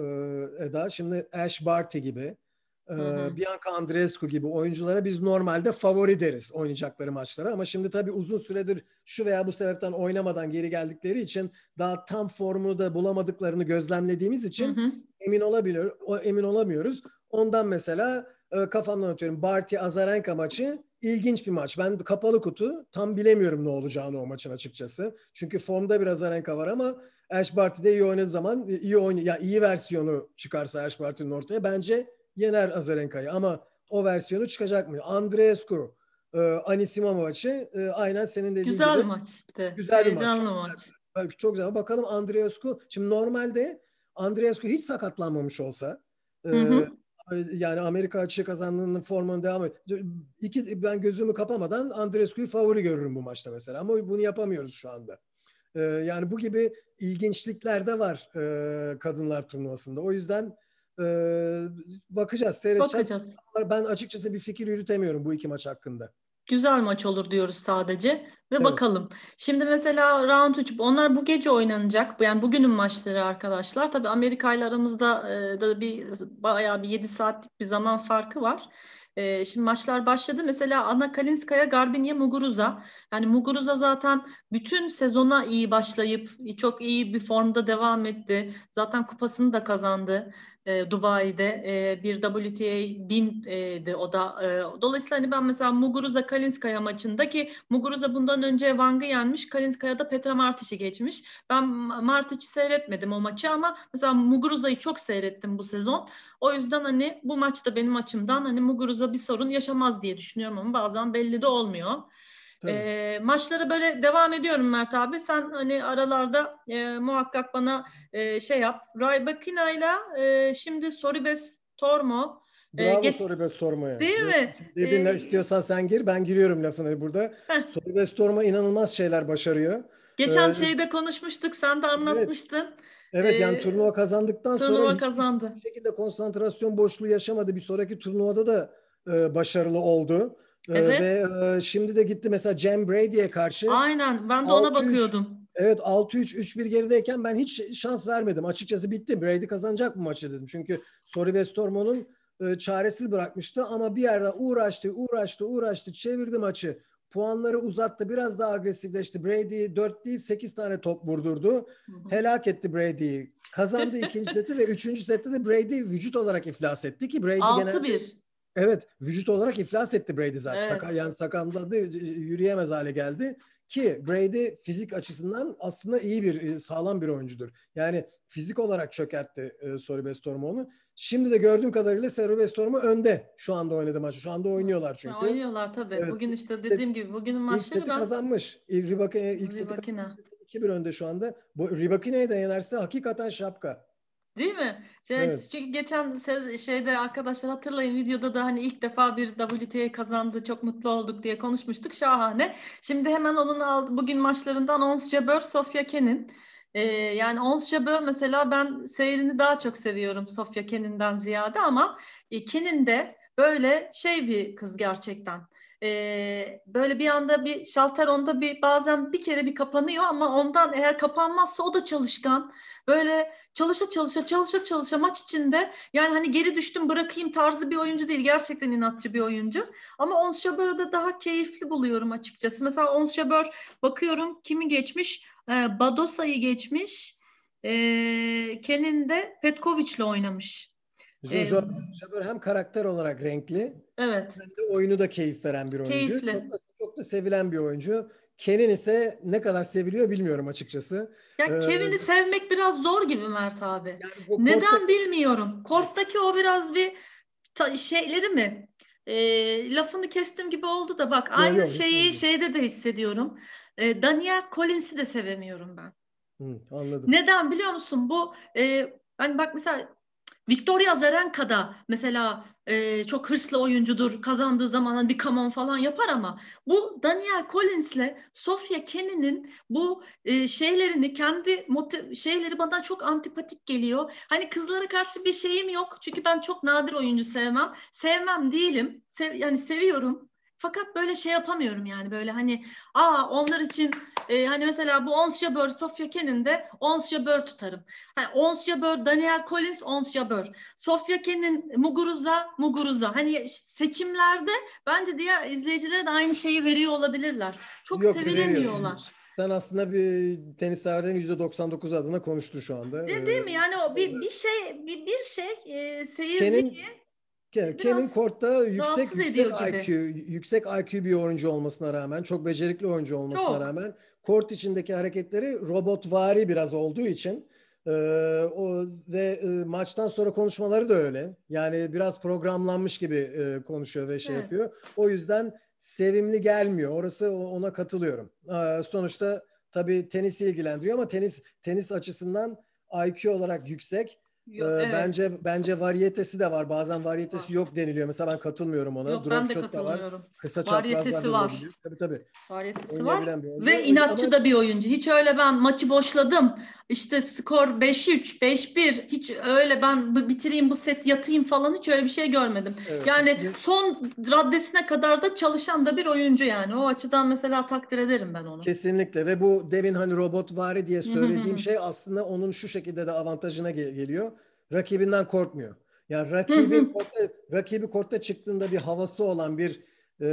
Eda. Şimdi Ash Barty gibi Hı Bianca Andreescu gibi oyunculara biz normalde favori deriz oynayacakları maçlara ama şimdi tabii uzun süredir şu veya bu sebepten oynamadan geri geldikleri için daha tam formunu da bulamadıklarını gözlemlediğimiz için hı hı. emin olabiliyor emin olamıyoruz. Ondan mesela e, kafamdan atıyorum Barty Azarenka maçı ilginç bir maç. Ben kapalı kutu tam bilemiyorum ne olacağını o maçın açıkçası. Çünkü formda bir Azarenka var ama Ash Barty'de iyi oynadığı zaman iyi oyun ya iyi versiyonu çıkarsa Ash Barty'nin ortaya bence yener Azarenka'yı ama o versiyonu çıkacak mı? Andreescu, e, Anisimova maçı e, aynen senin dediğin güzel gibi. Güzel maç. İşte. Güzel bir maç. maç. Bak, çok güzel. Bakalım Andreescu. Şimdi normalde Andreescu hiç sakatlanmamış olsa e, hı hı. yani Amerika açığı kazandığının formunu devam et. İki, ben gözümü kapamadan Andreescu'yu favori görürüm bu maçta mesela. Ama bunu yapamıyoruz şu anda. E, yani bu gibi ilginçlikler de var e, kadınlar turnuvasında. O yüzden e, bakacağız, seyredeceğiz. Bakacağız. Ben açıkçası bir fikir yürütemiyorum bu iki maç hakkında. Güzel maç olur diyoruz sadece ve evet. bakalım. Şimdi mesela round 3 onlar bu gece oynanacak. Yani bugünün maçları arkadaşlar. Tabii Amerika ile aramızda e, da bir bayağı bir 7 saatlik bir zaman farkı var. E, şimdi maçlar başladı. Mesela Anna Kalinskaya, Garbinya Muguruza. Yani Muguruza zaten bütün sezona iyi başlayıp çok iyi bir formda devam etti. Zaten kupasını da kazandı e, Dubai'de e, bir WTA 1000'di o da. E, dolayısıyla hani ben mesela Muguruza Kalinskaya maçında ki Muguruza bundan önce Wang'ı yenmiş. Kalinskaya da Petra Martic'i geçmiş. Ben Martic'i seyretmedim o maçı ama mesela Muguruza'yı çok seyrettim bu sezon. O yüzden hani bu maçta benim açımdan hani Muguruza bir sorun yaşamaz diye düşünüyorum ama bazen belli de olmuyor. E, maçlara böyle devam ediyorum Mert abi. Sen hani aralarda e, muhakkak bana e, şey yap. Raybakina ile şimdi Soribes Tormo. Bravo geç... Soribes Tormo'ya. Değil mi? Dedin ee, istiyorsan sen gir. Ben giriyorum lafını burada. Soribes Tormo inanılmaz şeyler başarıyor. Geçen ee, şeyde konuşmuştuk. Sen de anlatmıştın. Evet. Evet yani turnuva kazandıktan turnuva sonra kazandı. hiçbir şekilde konsantrasyon boşluğu yaşamadı. Bir sonraki turnuvada da e, başarılı oldu. Ee, evet. Ve e, şimdi de gitti mesela Cem Brady'ye karşı. Aynen ben de ona bakıyordum. Evet 6-3 3-1 gerideyken ben hiç şans vermedim. Açıkçası bitti. Brady kazanacak bu maçı dedim. Çünkü Soribes Tormo'nun e, çaresiz bırakmıştı ama bir yerde uğraştı, uğraştı, uğraştı, çevirdi maçı. Puanları uzattı, biraz daha agresifleşti. Brady 4 değil 8 tane top vurdurdu. Helak etti Brady'yi. Kazandı ikinci seti ve üçüncü sette de Brady vücut olarak iflas etti ki Brady 6-1. Evet, vücut olarak iflas etti Brady zaten. Evet. Saka, yani sakatladı, yürüyemez hale geldi. Ki Brady fizik açısından aslında iyi bir, e, sağlam bir oyuncudur. Yani fizik olarak çökertti e, Soribes Tormo onu. Şimdi de gördüğüm kadarıyla Soribes Tormo önde şu anda oynadı maçı. Şu anda oynuyorlar çünkü. Ya oynuyorlar tabii. Evet. Bugün işte dediğim gibi bugünün maçları ilk seti kazanmış. Ribakina ilk seti 2-1 önde şu anda. Bu Ribakina'yı da yenerse hakikaten şapka. Değil mi? Evet. Çünkü geçen şeyde arkadaşlar hatırlayın videoda da hani ilk defa bir WTA kazandı çok mutlu olduk diye konuşmuştuk. Şahane. Şimdi hemen onun aldı bugün maçlarından Ons Jabeur, Sofia Kenin. Ee, yani Ons Jabeur mesela ben seyrini daha çok seviyorum Sofia Kenin'den ziyade ama e, Kenin de böyle şey bir kız gerçekten. Ee, böyle bir anda bir şalter onda bir bazen bir kere bir kapanıyor ama ondan eğer kapanmazsa o da çalışkan Böyle çalışa çalışa çalışa çalışa maç içinde yani hani geri düştüm bırakayım tarzı bir oyuncu değil. Gerçekten inatçı bir oyuncu. Ama Ons Jabber'ı da daha keyifli buluyorum açıkçası. Mesela Ons Jabber bakıyorum kimi geçmiş? Ee, Badosa'yı geçmiş. Ee, Kenin de Petkovic'le oynamış. Jabber hem karakter olarak renkli evet. hem de oyunu da keyif veren bir oyuncu. Keyifli. Çok da, çok da sevilen bir oyuncu. Kenin ise ne kadar seviliyor bilmiyorum açıkçası. Ya ee, Kevin'i sevmek biraz zor gibi Mert abi. Yani Neden bilmiyorum. Korttaki o biraz bir ta- şeyleri mi? E, lafını kestim gibi oldu da bak aynı yok, şeyi şeyde de hissediyorum. E, Daniel Collins'i de sevemiyorum ben. Hı, anladım. Neden biliyor musun? Bu e, hani bak mesela Victoria Zarenka da mesela e, çok hırslı oyuncudur. Kazandığı zaman bir kamon falan yapar ama bu Daniel Collins'le Sofia Kenin'in bu e, şeylerini kendi şeyleri bana çok antipatik geliyor. Hani kızlara karşı bir şeyim yok. Çünkü ben çok nadir oyuncu sevmem. Sevmem değilim. Sev, yani seviyorum. Fakat böyle şey yapamıyorum yani böyle hani aa onlar için e, hani mesela bu Ons Jabeur, Sofia Kenin de Ons Jabeur tutarım. Hani Ons Jabeur, Daniel Collins, Ons Jabeur. Sofia Kenin, Muguruza, Muguruza. Hani seçimlerde bence diğer izleyicilere de aynı şeyi veriyor olabilirler. Çok Yok, sevilemiyorlar. Sen aslında bir tenis severlerin %99 adına konuştun şu anda. Değil, değil mi? Yani o bir, bir şey bir, bir şey e, seyirciye Kevin Kort'ta yüksek yüksek IQ, yüksek IQ bir oyuncu olmasına rağmen, çok becerikli oyuncu olmasına çok. rağmen kort içindeki hareketleri robotvari biraz olduğu için e, o ve e, maçtan sonra konuşmaları da öyle. Yani biraz programlanmış gibi e, konuşuyor ve şey evet. yapıyor. O yüzden sevimli gelmiyor. Orası ona katılıyorum. E, sonuçta tabii tenisi ilgilendiriyor ama tenis tenis açısından IQ olarak yüksek Yo, evet. Bence bence variyetesi de var. Bazen variyetesi yok deniliyor. Mesela ben katılmıyorum ona. Yok, Drop ben de katılmıyorum. Var. Kısa variyetesi var. Tabii tabii. Variyetesi var. Ve inatçı Ama... da bir oyuncu. Hiç öyle ben maçı boşladım. İşte skor 5-3, 5-1. Hiç öyle ben bitireyim bu set yatayım falan hiç öyle bir şey görmedim. Evet. Yani son raddesine kadar da çalışan da bir oyuncu yani. O açıdan mesela takdir ederim ben onu. Kesinlikle ve bu demin hani robot vari diye söylediğim şey aslında onun şu şekilde de avantajına gel- geliyor rakibinden korkmuyor. Yani rakibi kortta, rakibi kortta çıktığında bir havası olan bir e,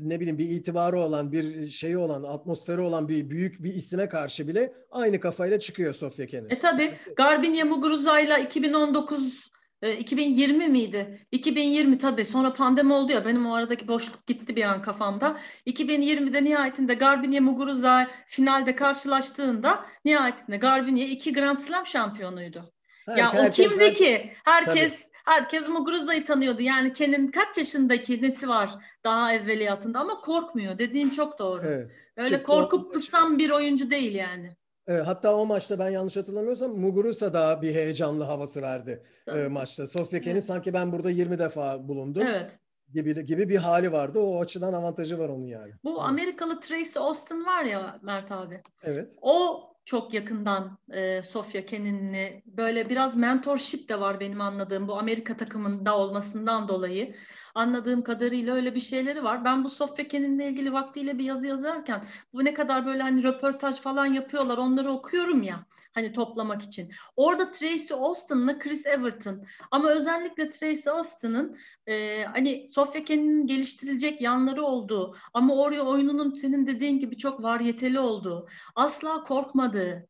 ne bileyim bir itibarı olan bir şeyi olan atmosferi olan bir büyük bir isime karşı bile aynı kafayla çıkıyor Sofya Kenin. E tabi Garbinya Muguruza ile 2019 2020 miydi? 2020 tabii. Sonra pandemi oldu ya. Benim o aradaki boşluk gitti bir an kafamda. 2020'de nihayetinde Garbinya Muguruza finalde karşılaştığında nihayetinde Garbinya iki Grand Slam şampiyonuydu. Ya o kimdi her... ki? Herkes Tabii. herkes Muguruza'yı tanıyordu. Yani Ken'in kaç yaşındaki nesi var daha evveliyatında ama korkmuyor. Dediğin çok doğru. Evet. Öyle Çıktı korkup kısam bir oyuncu değil yani. Evet, hatta o maçta ben yanlış hatırlamıyorsam Muguruza da bir heyecanlı havası verdi e, maçta. Sofya Ken'in evet. sanki ben burada 20 defa bulundum. Evet gibi gibi bir hali vardı. O açıdan avantajı var onun yani. Bu Amerikalı Tracy Austin var ya Mert abi. Evet. O çok yakından e, Sofya Kenin'le böyle biraz mentorship de var benim anladığım bu Amerika takımında olmasından dolayı. Anladığım kadarıyla öyle bir şeyleri var. Ben bu Sofya Kenin'le ilgili vaktiyle bir yazı yazarken bu ne kadar böyle hani röportaj falan yapıyorlar onları okuyorum ya hani toplamak için. Orada Tracy Austin'la Chris Everton ama özellikle Tracy Austin'ın e, hani Sofya Kenin'in geliştirilecek yanları olduğu ama oraya oyununun senin dediğin gibi çok varyeteli olduğu, asla korkmadığı,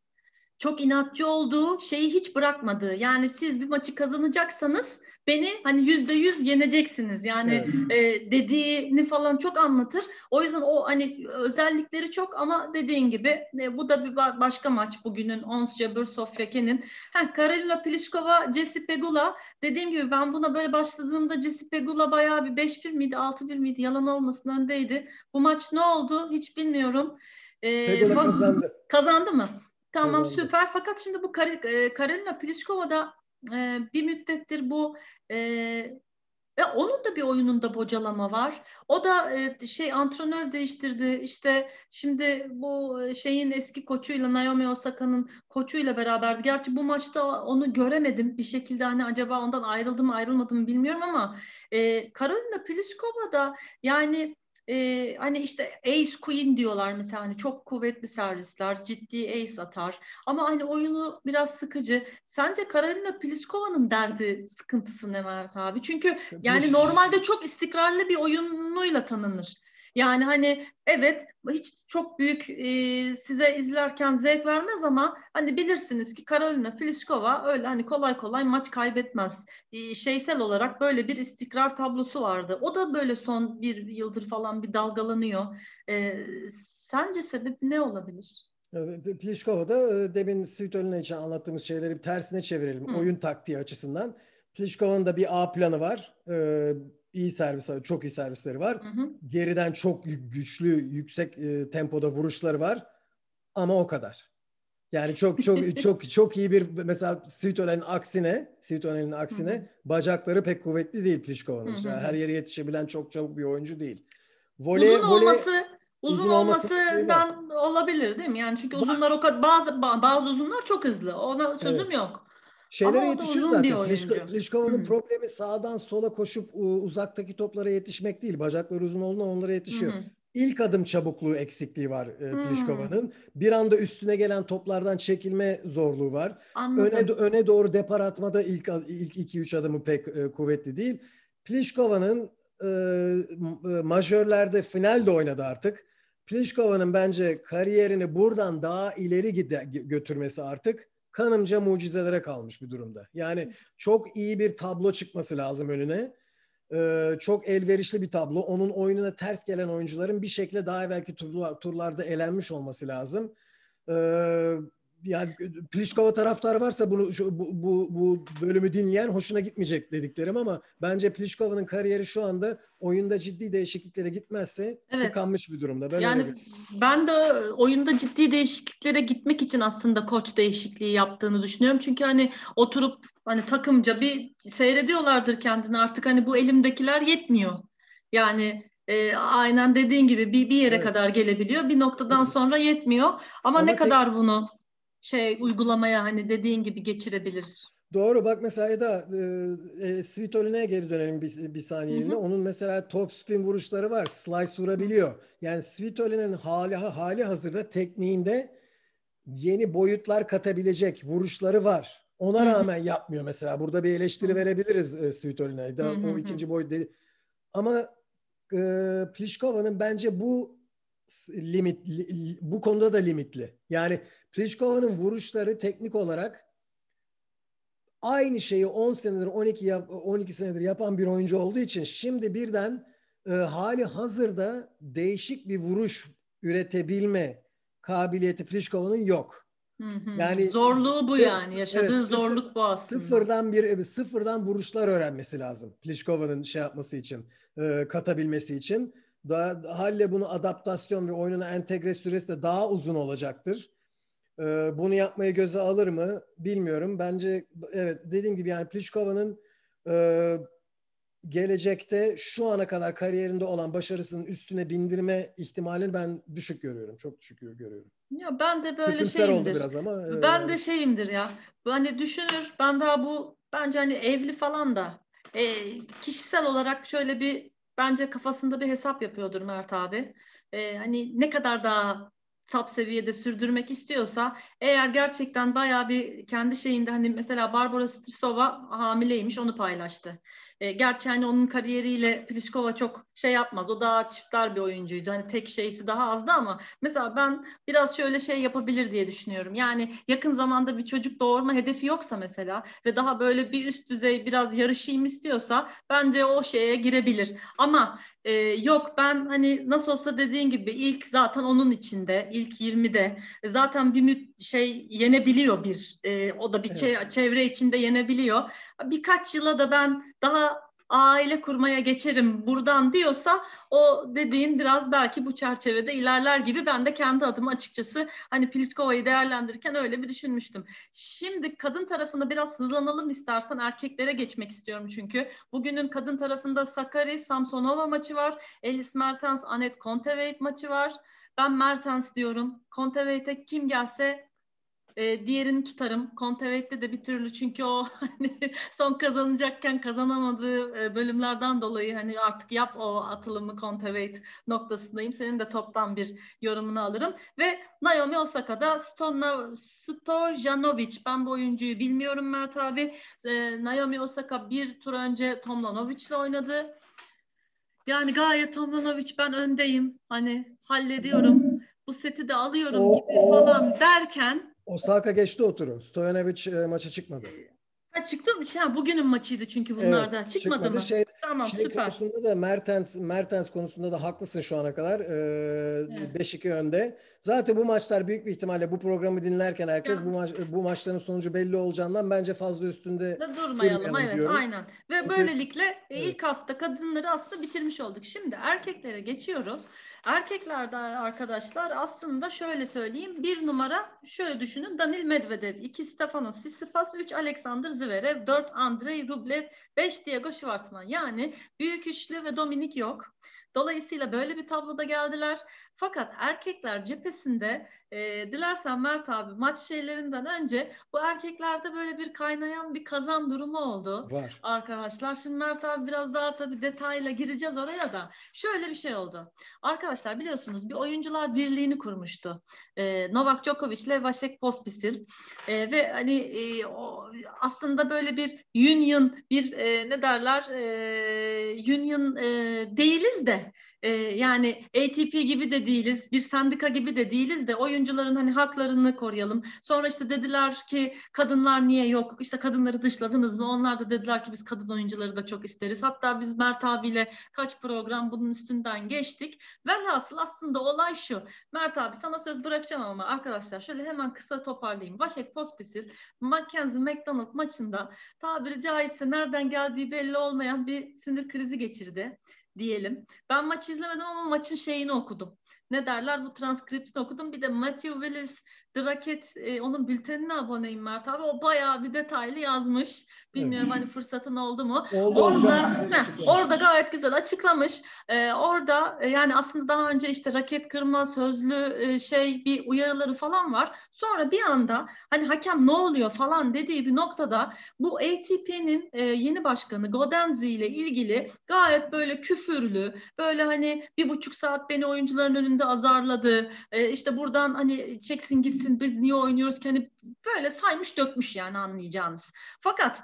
çok inatçı olduğu şeyi hiç bırakmadığı. Yani siz bir maçı kazanacaksanız beni hani yüzde yüz yeneceksiniz yani evet. e, dediğini falan çok anlatır. O yüzden o hani özellikleri çok ama dediğin gibi e, bu da bir başka maç bugünün Ons Jabeur Sofya Ken'in. Ha, Karolina Pliskova, Jessie Pegula dediğim gibi ben buna böyle başladığımda Jessie Pegula bayağı bir 5-1 miydi 6-1 miydi yalan olmasın öndeydi. Bu maç ne oldu hiç bilmiyorum. Ee, Pegula kazandı. Kazandı mı? Tamam kazandı. süper fakat şimdi bu Kar e, Karolina Pliskova da e, bir müddettir bu e, ve onun da bir oyununda bocalama var. O da e, şey antrenör değiştirdi. İşte şimdi bu şeyin eski koçuyla Naomi Osaka'nın koçuyla beraberdi. Gerçi bu maçta onu göremedim. Bir şekilde hani acaba ondan ayrıldı mı ayrılmadı mı bilmiyorum ama e, Karolina Pliskova da yani e, hani işte ace queen diyorlar mesela hani çok kuvvetli servisler, ciddi ace atar. Ama hani oyunu biraz sıkıcı. Sence Karolina Pliskova'nın derdi sıkıntısı ne Mert abi? Çünkü yani normalde çok istikrarlı bir oyunuyla tanınır. Yani hani evet hiç çok büyük e, size izlerken zevk vermez ama hani bilirsiniz ki Karolina Pliskova öyle hani kolay kolay maç kaybetmez. E, şeysel olarak böyle bir istikrar tablosu vardı. O da böyle son bir yıldır falan bir dalgalanıyor. E, sence sebebi ne olabilir? Pliskova e, demin Svitolina için anlattığımız şeyleri tersine çevirelim. Hı. Oyun taktiği açısından. Pliskova'nın da bir A planı var. Ee, iyi servis, çok iyi servisleri var. Hı hı. Geriden çok güçlü, yüksek e, tempoda vuruşları var. Ama o kadar. Yani çok çok çok çok iyi bir mesela Svitolen'in aksine, Svitolen'in aksine hı hı. bacakları pek kuvvetli değil Pliškova'nın. Yani her yere yetişebilen çok çabuk bir oyuncu değil. Voley, uzun voley, olması uzun, uzun olmasından olabilir değil mi? Yani çünkü uzunlar o kadar bazı bazı uzunlar çok hızlı. Ona sözüm evet. yok şeylere yetişiyor zaten. Pliškova'nın problemi sağdan sola koşup uzaktaki toplara yetişmek değil. Bacakları uzun olduğunda onlara yetişiyor. Hı-hı. İlk adım çabukluğu eksikliği var e, Pliškova'nın. Bir anda üstüne gelen toplardan çekilme zorluğu var. Anladım. Öne öne doğru depar atmada ilk ilk 2 3 adımı pek e, kuvvetli değil. Pliškova'nın e, majörlerde final de oynadı artık. Pliškova'nın bence kariyerini buradan daha ileri gide, götürmesi artık kanımca mucizelere kalmış bir durumda. Yani çok iyi bir tablo çıkması lazım önüne. Ee, çok elverişli bir tablo. Onun oyununa ters gelen oyuncuların bir şekilde daha evvelki turlar, turlarda elenmiş olması lazım. Ee, yani Pliskova taraftarı varsa bunu şu, bu, bu, bu bölümü dinleyen hoşuna gitmeyecek dediklerim ama bence Pliskova'nın kariyeri şu anda oyunda ciddi değişikliklere gitmezse evet. tıkanmış bir durumda. Ben yani ben de oyunda ciddi değişikliklere gitmek için aslında koç değişikliği yaptığını düşünüyorum. Çünkü hani oturup hani takımca bir seyrediyorlardır kendini artık hani bu elimdekiler yetmiyor. Yani e, aynen dediğin gibi bir, bir yere evet. kadar gelebiliyor. Bir noktadan sonra yetmiyor. Ama, Ama ne tek... kadar bunu şey uygulamaya hani dediğin gibi geçirebilir. Doğru bak mesela Eda e, e, Svitolin'e geri dönelim bir, bir saniyeliğine. Onun mesela top spin vuruşları var. Slice vurabiliyor. Yani Svitolin'in hali, hali hazırda tekniğinde yeni boyutlar katabilecek vuruşları var. Ona rağmen yapmıyor mesela. Burada bir eleştiri verebiliriz e, Svitolin'e. O ikinci boyut dedi. Ama e, Plişkova'nın bence bu limit bu konuda da limitli. Yani Plişkova'nın vuruşları teknik olarak aynı şeyi 10 senedir 12 yap, 12 senedir yapan bir oyuncu olduğu için şimdi birden e, hali hazırda değişik bir vuruş üretebilme kabiliyeti Plişkova'nın yok. Yani zorluğu bu yani. Yaşadığı evet, zorluk bu aslında. Sıfırdan bir sıfırdan vuruşlar öğrenmesi lazım. Pliškova'nın şey yapması için, e, katabilmesi için. Daha halle bunu adaptasyon ve oyununa entegre süresi de daha uzun olacaktır. E, bunu yapmayı göze alır mı bilmiyorum. Bence evet dediğim gibi yani Pliškova'nın e, gelecekte şu ana kadar kariyerinde olan başarısının üstüne bindirme ihtimalini ben düşük görüyorum. Çok düşük görüyorum. Ya ben de böyle Hükümsel şeyimdir. oldu biraz ama. Ben de şeyimdir ya. Hani düşünür ben daha bu bence hani evli falan da e, kişisel olarak şöyle bir bence kafasında bir hesap yapıyordur Mert abi. E, hani ne kadar daha top seviyede sürdürmek istiyorsa eğer gerçekten bayağı bir kendi şeyinde hani mesela Barbara Strisova hamileymiş onu paylaştı. E, gerçi hani onun kariyeriyle Pliskova çok şey yapmaz. O daha çiftler bir oyuncuydu. Hani tek şeysi daha azdı ama mesela ben biraz şöyle şey yapabilir diye düşünüyorum. Yani yakın zamanda bir çocuk doğurma hedefi yoksa mesela ve daha böyle bir üst düzey biraz yarışayım istiyorsa bence o şeye girebilir. Ama e, yok ben hani nasıl olsa dediğin gibi ilk zaten onun içinde ilk 20'de e, zaten bir şey yenebiliyor bir e, o da bir evet. çevre içinde yenebiliyor. Birkaç yıla da ben daha aile kurmaya geçerim buradan diyorsa o dediğin biraz belki bu çerçevede ilerler gibi ben de kendi adıma açıkçası hani Pliskova'yı değerlendirirken öyle bir düşünmüştüm. Şimdi kadın tarafında biraz hızlanalım istersen erkeklere geçmek istiyorum çünkü. Bugünün kadın tarafında Sakari Samsonova maçı var. Elis Mertens Anet Kontaveit maçı var. Ben Mertens diyorum. Kontaveit'e kim gelse e, diğerini tutarım. Contevate'de de bir türlü çünkü o hani son kazanacakken kazanamadığı e, bölümlerden dolayı hani artık yap o atılımı Contevate noktasındayım. Senin de toptan bir yorumunu alırım. Ve Naomi Osaka'da Stona, Stojanovic. Ben bu oyuncuyu bilmiyorum Mert abi. E, Naomi Osaka bir tur önce Tomlanovic ile oynadı. Yani gayet Tomlanovic ben öndeyim. Hani hallediyorum. Bu seti de alıyorum gibi falan derken Osaka geçti o turu. Stojanovic e, maça çıkmadı. Ha çıktı mı? Ha, bugünün maçıydı çünkü bunlarda. Evet, çıkmadı, çıkmadı mı? Şey, tamam şey süper. konusunda da Mertens Mertens konusunda da haklısın şu ana kadar. Ee, evet. 5-2 önde. Zaten bu maçlar büyük bir ihtimalle bu programı dinlerken herkes ya. bu maç bu maçların sonucu belli olacağından bence fazla üstünde da durmayalım. Evet, diyorum. aynen. Ve Çünkü, böylelikle evet. ilk hafta kadınları aslında bitirmiş olduk. Şimdi erkeklere geçiyoruz. Erkeklerde arkadaşlar aslında şöyle söyleyeyim. Bir numara şöyle düşünün. Danil Medvedev, iki Stefanos Tsitsipas, üç Alexander Zverev, dört Andrei Rublev, beş Diego Schwartzman. Yani büyük üçlü ve Dominik yok. Dolayısıyla böyle bir tabloda geldiler. Fakat erkekler cephesinde e, dilersen Mert abi maç şeylerinden önce bu erkeklerde böyle bir kaynayan bir kazan durumu oldu. Var. Arkadaşlar şimdi Mert abi biraz daha tabii detayla gireceğiz oraya da. Şöyle bir şey oldu. Arkadaşlar biliyorsunuz bir oyuncular birliğini kurmuştu. E, Novak Djokovic ile Vasek Pospisil. E, ve hani e, o, aslında böyle bir union bir e, ne derler e, union e, değiliz de e, yani ATP gibi de değiliz, bir sendika gibi de değiliz de oyuncuların hani haklarını koruyalım. Sonra işte dediler ki kadınlar niye yok? İşte kadınları dışladınız mı? Onlar da dediler ki biz kadın oyuncuları da çok isteriz. Hatta biz Mert abiyle kaç program bunun üstünden geçtik. Velhasıl aslında olay şu. Mert abi sana söz bırakacağım ama arkadaşlar şöyle hemen kısa toparlayayım. Başak Pospisil Mackenzie McDonald maçında tabiri caizse nereden geldiği belli olmayan bir sinir krizi geçirdi diyelim. Ben maçı izlemedim ama maçın şeyini okudum. Ne derler bu transkriptini okudum. Bir de Matthew Willis The Rocket e, onun bültenine aboneyim Mert abi. O bayağı bir detaylı yazmış. Bilmiyorum evet. hani fırsatın oldu mu? Oldu, orada, oldu. Heh, orada gayet güzel açıklamış. Ee, orada e, yani aslında daha önce işte raket kırma sözlü e, şey bir uyarıları falan var. Sonra bir anda hani hakem ne oluyor falan dediği bir noktada bu ATP'nin e, yeni başkanı Godenzi ile ilgili gayet böyle küfürlü, böyle hani bir buçuk saat beni oyuncuların önünde azarladı. E, işte buradan hani çeksin gitsin biz niye oynuyoruz ki hani böyle saymış dökmüş yani anlayacağınız. Fakat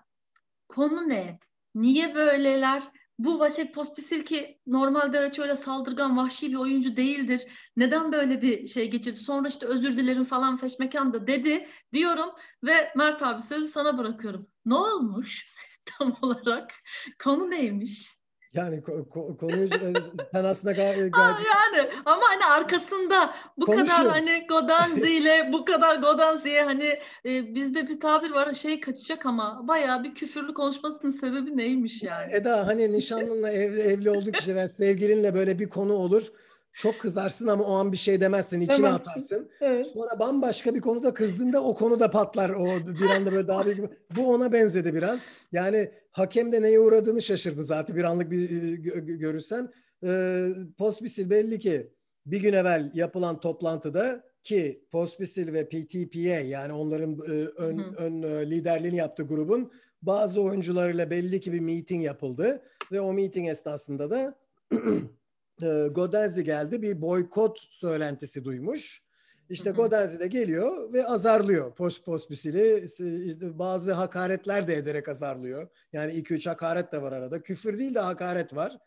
Konu ne? Niye böyleler? Bu Vaşek Pospisil ki normalde hiç öyle saldırgan, vahşi bir oyuncu değildir. Neden böyle bir şey geçirdi? Sonra işte özür dilerim falan feşmekan da dedi diyorum ve Mert abi sözü sana bırakıyorum. Ne olmuş tam olarak? Konu neymiş? Yani ko- konuyu e, sen aslında gayet... Aa, yani ama hani arkasında bu kadar hani Godanzi ile bu kadar Godanzi'ye hani e, bizde bir tabir var şey kaçacak ama bayağı bir küfürlü konuşmasının sebebi neymiş yani? Eda hani nişanlınla evli, evli olduk işte ve sevgilinle böyle bir konu olur. Çok kızarsın ama o an bir şey demezsin, içine Demezsin. atarsın. Evet. Sonra bambaşka bir konuda kızdığında o konuda patlar. O bir anda böyle daha büyük. Bu ona benzedi biraz. Yani hakem de neye uğradığını şaşırdı zaten bir anlık bir görürsen. Ee, Pospisil belli ki bir gün evvel yapılan toplantıda ki Pospisil ve PTPA yani onların e, ön, hı. ön e, liderliğini yaptığı grubun bazı oyuncularıyla belli ki bir meeting yapıldı ve o meeting esnasında da e, Godenzi geldi bir boykot söylentisi duymuş. İşte Godenzi de geliyor ve azarlıyor post postbisili. İşte bazı hakaretler de ederek azarlıyor. Yani iki üç hakaret de var arada. Küfür değil de hakaret var.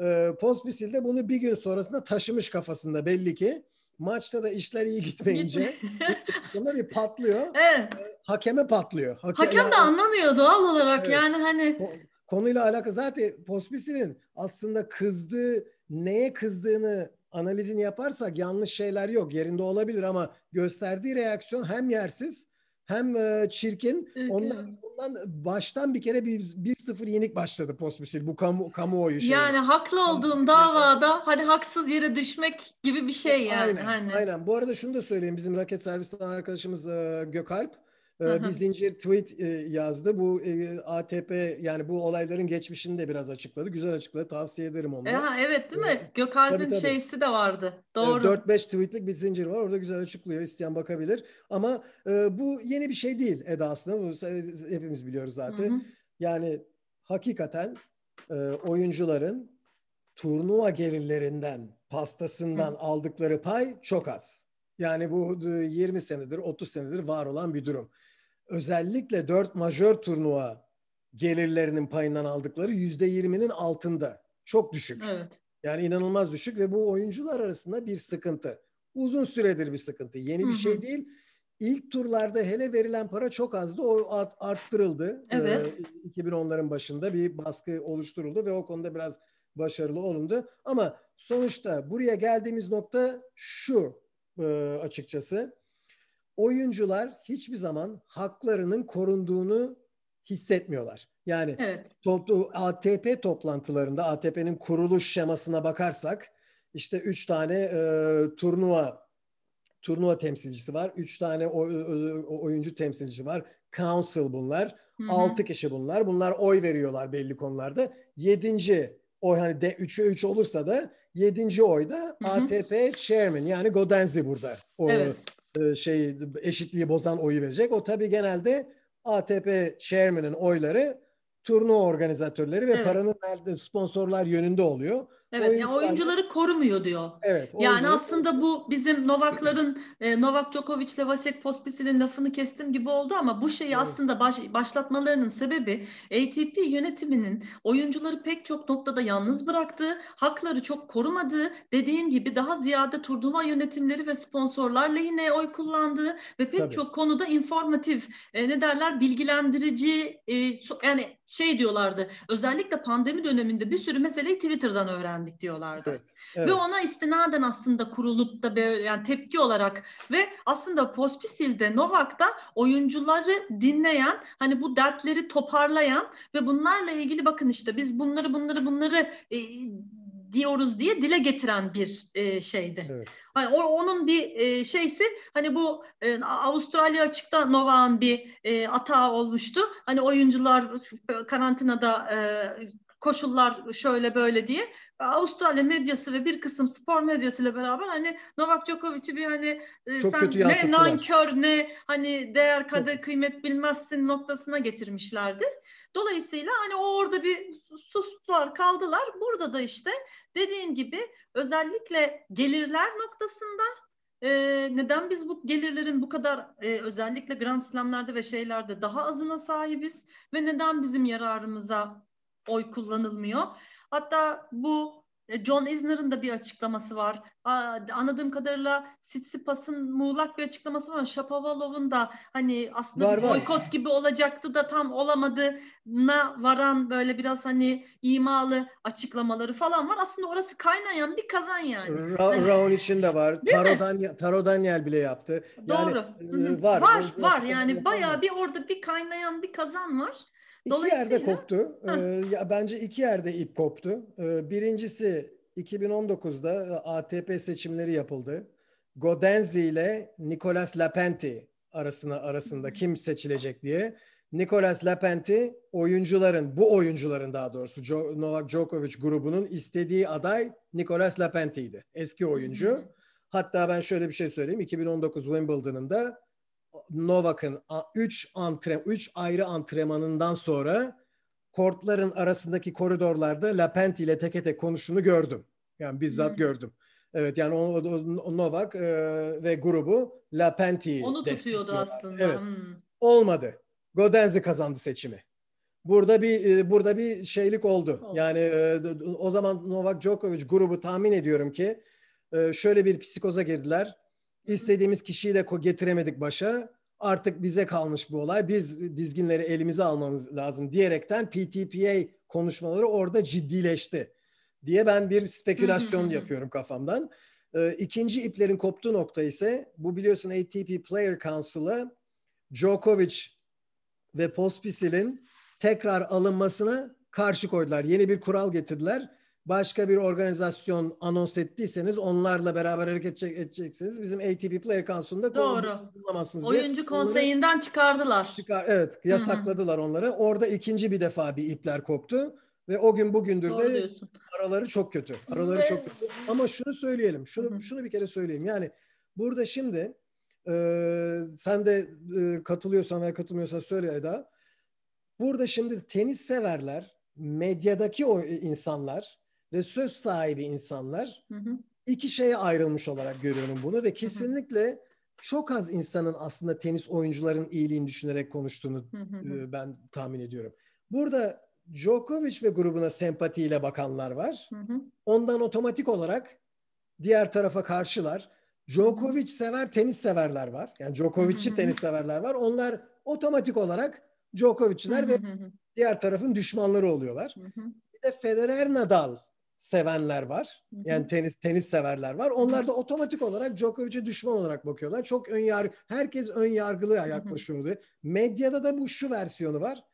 E, postbisil de bunu bir gün sonrasında taşımış kafasında belli ki. Maçta da işler iyi gitmeyince sonra bir patlıyor. Evet. E, hakeme patlıyor. Hakem, Hakem de anlamıyor doğal olarak evet. yani hani. Konuyla alakalı zaten Pospisil'in aslında kızdığı neye kızdığını analizini yaparsak yanlış şeyler yok. Yerinde olabilir ama gösterdiği reaksiyon hem yersiz hem e, çirkin. ondan, ondan baştan bir kere bir, bir sıfır yenik başladı Postmusil bu kamu, kamuoyu şeyi. Yani haklı olduğun davada hadi haksız yere düşmek gibi bir şey yani. Aynen, hani. aynen. Bu arada şunu da söyleyeyim. Bizim raket servisten arkadaşımız e, Gökalp bir zincir tweet e, yazdı. Bu e, ATP yani bu olayların geçmişini de biraz açıkladı. Güzel açıkladı. Tavsiye ederim onu. Ha, evet değil mi? Gökalp'in şeysi de vardı. Doğru. 4-5 tweetlik bir zincir var. Orada güzel açıklıyor. İsteyen bakabilir. Ama e, bu yeni bir şey değil Eda aslında. Bunu hepimiz biliyoruz zaten. Hı hı. Yani hakikaten e, oyuncuların turnuva gelirlerinden, pastasından hı. aldıkları pay çok az. Yani bu 20 senedir, 30 senedir var olan bir durum özellikle dört majör turnuva gelirlerinin payından aldıkları yüzde yirminin altında. Çok düşük. Evet. Yani inanılmaz düşük ve bu oyuncular arasında bir sıkıntı. Uzun süredir bir sıkıntı. Yeni bir şey değil. İlk turlarda hele verilen para çok azdı. O arttırıldı. Evet. Ee, 2010'ların başında bir baskı oluşturuldu ve o konuda biraz başarılı olundu. Ama sonuçta buraya geldiğimiz nokta şu e, açıkçası oyuncular hiçbir zaman haklarının korunduğunu hissetmiyorlar. Yani evet. toplu, ATP toplantılarında ATP'nin kuruluş şemasına bakarsak işte üç tane e, turnuva turnuva temsilcisi var. Üç tane o, o, oyuncu temsilcisi var. Council bunlar. Hı hı. Altı kişi bunlar. Bunlar oy veriyorlar belli konularda. Yedinci oy hani de 3'e 3 olursa da yedinci oyda hı hı. ATP chairman yani Godenzi burada. O, evet. E, şey eşitliği bozan oyu verecek. O tabii genelde ATP chairman'ın oyları turnuva organizatörleri ve evet. paranın nerede sponsorlar yönünde oluyor. Evet, oyuncular... yani oyuncuları korumuyor diyor. Evet. Yani aslında bu bizim Novak'ların e, Novak Djokovic ile Vasek Pospisil'in lafını kestim gibi oldu ama bu şeyi evet. aslında baş, başlatmalarının sebebi ATP yönetiminin oyuncuları pek çok noktada yalnız bıraktığı, hakları çok korumadığı, dediğin gibi daha ziyade turnuva yönetimleri ve sponsorlar lehine oy kullandığı ve pek Tabii. çok konuda informatif, e, ne derler, bilgilendirici, e, yani şey diyorlardı. Özellikle pandemi döneminde bir sürü meseleyi Twitter'dan öğrendik diyorlardı. Evet, evet. Ve ona istinaden aslında kurulup da böyle yani tepki olarak ve aslında Pospisil'de Novak'ta oyuncuları dinleyen hani bu dertleri toparlayan ve bunlarla ilgili bakın işte biz bunları bunları bunları e, diyoruz diye dile getiren bir e, şeydi. Evet. Hani o, onun bir e, şeysi hani bu e, Avustralya açıkta Novak'ın bir e, atağı olmuştu. Hani oyuncular karantinada e, koşullar şöyle böyle diye Avustralya medyası ve bir kısım spor medyasıyla beraber hani Novak Djokovic'i bir hani e, Çok sen ne nankör ne hani değer kader Çok. kıymet bilmezsin noktasına getirmişlerdi. Dolayısıyla hani o orada bir sustular kaldılar. Burada da işte dediğin gibi özellikle gelirler noktasında e, neden biz bu gelirlerin bu kadar e, özellikle Grand Slam'lerde ve şeylerde daha azına sahibiz ve neden bizim yararımıza oy kullanılmıyor? Hatta bu e, John Isner'ın da bir açıklaması var. Anladığım kadarıyla Sitsipas'ın muğlak bir açıklaması var. Shapovalov'un da hani aslında var, boykot var. gibi olacaktı da tam olamadığına varan böyle biraz hani imalı açıklamaları falan var. Aslında orası kaynayan bir kazan yani. Ra hani, Raun için de var. Taro, Daniel, Taro Daniel bile yaptı. Yani, Doğru. E, var. Var, var. Yani bayağı bir orada bir kaynayan bir kazan var. İki yerde koptu. Ee, ya bence iki yerde ip koptu. Ee, birincisi 2019'da e, ATP seçimleri yapıldı. Godenzi ile Nicolas Lapenti arasında arasında kim seçilecek diye. Nicolas Lapenti oyuncuların, bu oyuncuların daha doğrusu Novak Djokovic grubunun istediği aday Nicolas Lapenti'ydi. Eski oyuncu. Hatta ben şöyle bir şey söyleyeyim. 2019 Wimbledon'ın da Novak'ın 3 antren 3 ayrı antrenmanından sonra kortların arasındaki koridorlarda Lapenti ile teke tek konuştuğunu gördüm. Yani bizzat hmm. gördüm. Evet yani o, o, Novak e, ve grubu Lapenti'yi Onu tutuyordu aslında. Evet. Hmm. Olmadı. Godenzi kazandı seçimi. Burada bir e, burada bir şeylik oldu. oldu. Yani e, o zaman Novak Djokovic grubu tahmin ediyorum ki e, şöyle bir psikoza girdiler. İstediğimiz kişiyi de getiremedik başa. Artık bize kalmış bu olay. Biz dizginleri elimize almamız lazım diyerekten PTPA konuşmaları orada ciddileşti diye ben bir spekülasyon yapıyorum kafamdan. Ee, ikinci iplerin koptuğu nokta ise bu biliyorsun ATP Player Council'a Djokovic ve Pospisil'in tekrar alınmasına karşı koydular. Yeni bir kural getirdiler başka bir organizasyon anons ettiyseniz onlarla beraber hareket edeceksiniz. Bizim ATP Player Council'da Doğru. bulunamazsınız Oyuncu diye. konseyinden onları çıkardılar. Çıkar, evet yasakladılar Hı-hı. onları. Orada ikinci bir defa bir ipler koptu. Ve o gün bugündür Doğru de diyorsun. araları çok kötü. Araları Ve... çok kötü. Ama şunu söyleyelim. Şunu, Hı-hı. şunu bir kere söyleyeyim. Yani burada şimdi e, sen de e, katılıyorsan veya katılmıyorsan söyle Eda. Burada şimdi tenis severler, medyadaki o insanlar ve söz sahibi insanlar hı hı. iki şeye ayrılmış olarak görüyorum bunu ve kesinlikle hı hı. çok az insanın aslında tenis oyuncuların iyiliğini düşünerek konuştuğunu hı hı. E, ben tahmin ediyorum. Burada Djokovic ve grubuna sempatiyle bakanlar var. Hı hı. Ondan otomatik olarak diğer tarafa karşılar. Djokovic sever, tenis severler var. Yani Djokovic'i tenis severler var. Onlar otomatik olarak Djokovic'ler ve diğer tarafın düşmanları oluyorlar. Bir de Federer Nadal sevenler var. Yani tenis tenis severler var. Onlar da otomatik olarak Djokovic'e düşman olarak bakıyorlar. Çok ön yargı herkes ön yargılı yaklaşıyordu. Medyada da bu şu versiyonu var.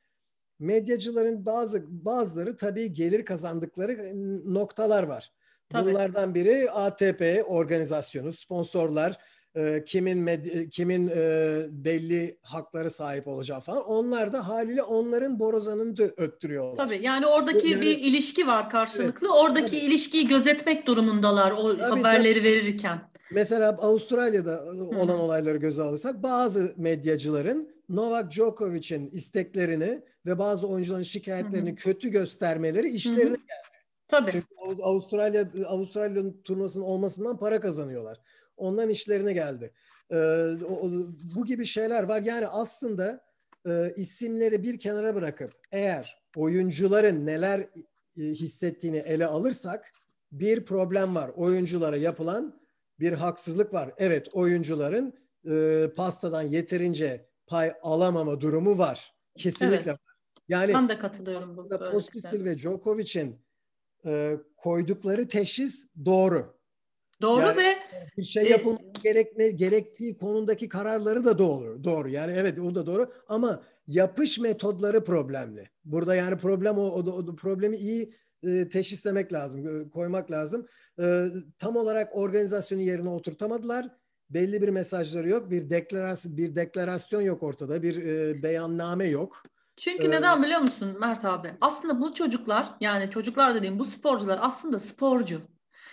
Medyacıların bazı bazıları tabii gelir kazandıkları noktalar var. Tabii. Bunlardan biri ATP organizasyonu, sponsorlar, e, kimin med- kimin e, belli hakları sahip olacağı falan. Onlar da haliyle onların borazanını öttürüyorlar. Tabii yani oradaki yani, bir ilişki var karşılıklı. Evet, oradaki tabii. ilişkiyi gözetmek durumundalar o tabii, haberleri tabii. verirken. Mesela Avustralya'da olan Hı. olayları göze alırsak bazı medyacıların Novak Djokovic'in isteklerini ve bazı oyuncuların şikayetlerini Hı. kötü göstermeleri işlerine Hı. geldi. Tabii. Çünkü Avustralya Avustralya'nın turnuvasının olmasından para kazanıyorlar. Ondan işlerine geldi. Ee, o, bu gibi şeyler var. Yani aslında e, isimleri bir kenara bırakıp eğer oyuncuların neler e, hissettiğini ele alırsak bir problem var. Oyunculara yapılan bir haksızlık var. Evet oyuncuların e, pastadan yeterince pay alamama durumu var. Kesinlikle evet. Yani ben de katılıyorum Pospisil ve Djokovic'in e, koydukları teşhis doğru. Doğru yani, ve bir şey e, yapılması e, gerekme, gerektiği konundaki kararları da doğru. Doğru. Yani evet o da doğru ama yapış metodları problemli. Burada yani problem o, o, o problemi iyi e, teşhislemek lazım, koymak lazım. E, tam olarak organizasyonu yerine oturtamadılar. Belli bir mesajları yok, bir deklarasyon bir deklarasyon yok ortada, bir e, beyanname yok. Çünkü ee, neden biliyor musun Mert abi? Aslında bu çocuklar yani çocuklar dediğim bu sporcular aslında sporcu.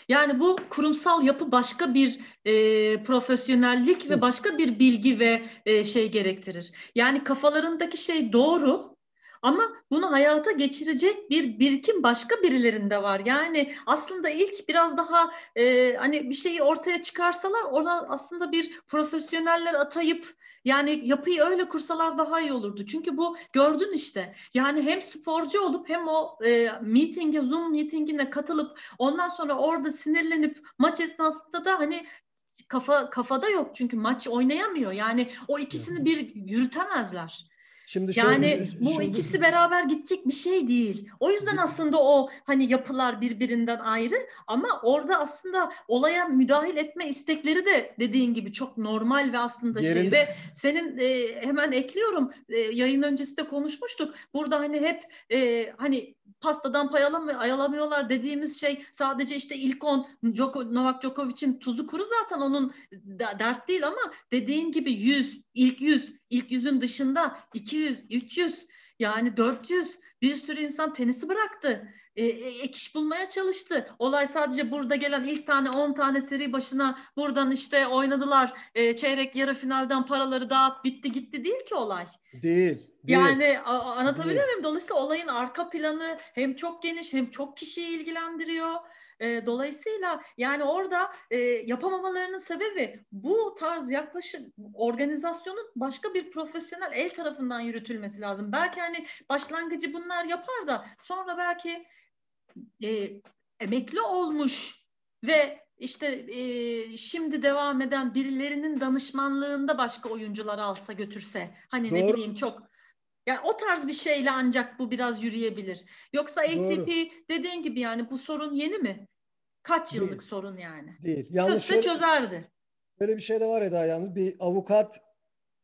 Yani bu kurumsal yapı başka bir e, profesyonellik ve başka bir bilgi ve e, şey gerektirir. Yani kafalarındaki şey doğru ama bunu hayata geçirecek bir birikim başka birilerinde var. Yani aslında ilk biraz daha e, hani bir şeyi ortaya çıkarsalar ona aslında bir profesyoneller atayıp yani yapıyı öyle kursalar daha iyi olurdu. Çünkü bu gördün işte. Yani hem sporcu olup hem o e, meeting'e, Zoom meetingine katılıp ondan sonra orada sinirlenip maç esnasında da hani kafa kafada yok çünkü maç oynayamıyor. Yani o ikisini bir yürütemezler. Şimdi şöyle, yani bu şöyle... ikisi beraber gidecek bir şey değil. O yüzden aslında o hani yapılar birbirinden ayrı ama orada aslında olaya müdahil etme istekleri de dediğin gibi çok normal ve aslında şey. Yerinde... şey ve senin e, hemen ekliyorum e, yayın öncesi de konuşmuştuk. Burada hani hep e, hani pastadan pay alamıyor, dediğimiz şey sadece işte ilk on Djoko, Novak Djokovic'in tuzu kuru zaten onun dert değil ama dediğin gibi 100 ilk 100 ilk yüzün dışında 200 300 yani 400 bir sürü insan tenisi bıraktı. E, e, ek iş bulmaya çalıştı. Olay sadece burada gelen ilk tane 10 tane seri başına buradan işte oynadılar. E, çeyrek yarı finalden paraları dağıt bitti gitti değil ki olay. Değil. Yani anlatabiliyor muyum? Dolayısıyla olayın arka planı hem çok geniş hem çok kişiyi ilgilendiriyor. E, dolayısıyla yani orada e, yapamamalarının sebebi bu tarz yaklaşım organizasyonun başka bir profesyonel el tarafından yürütülmesi lazım. Belki hani başlangıcı bunlar yapar da sonra belki e, emekli olmuş ve işte e, şimdi devam eden birilerinin danışmanlığında başka oyuncular alsa götürse hani Doğru. ne bileyim çok yani o tarz bir şeyle ancak bu biraz yürüyebilir. Yoksa ATP Doğru. dediğin gibi yani bu sorun yeni mi? Kaç yıllık Değil. sorun yani? Değil. Yalnız Çözse şöyle, çözerdi. Böyle bir şey de var Eda yalnız. Bir avukat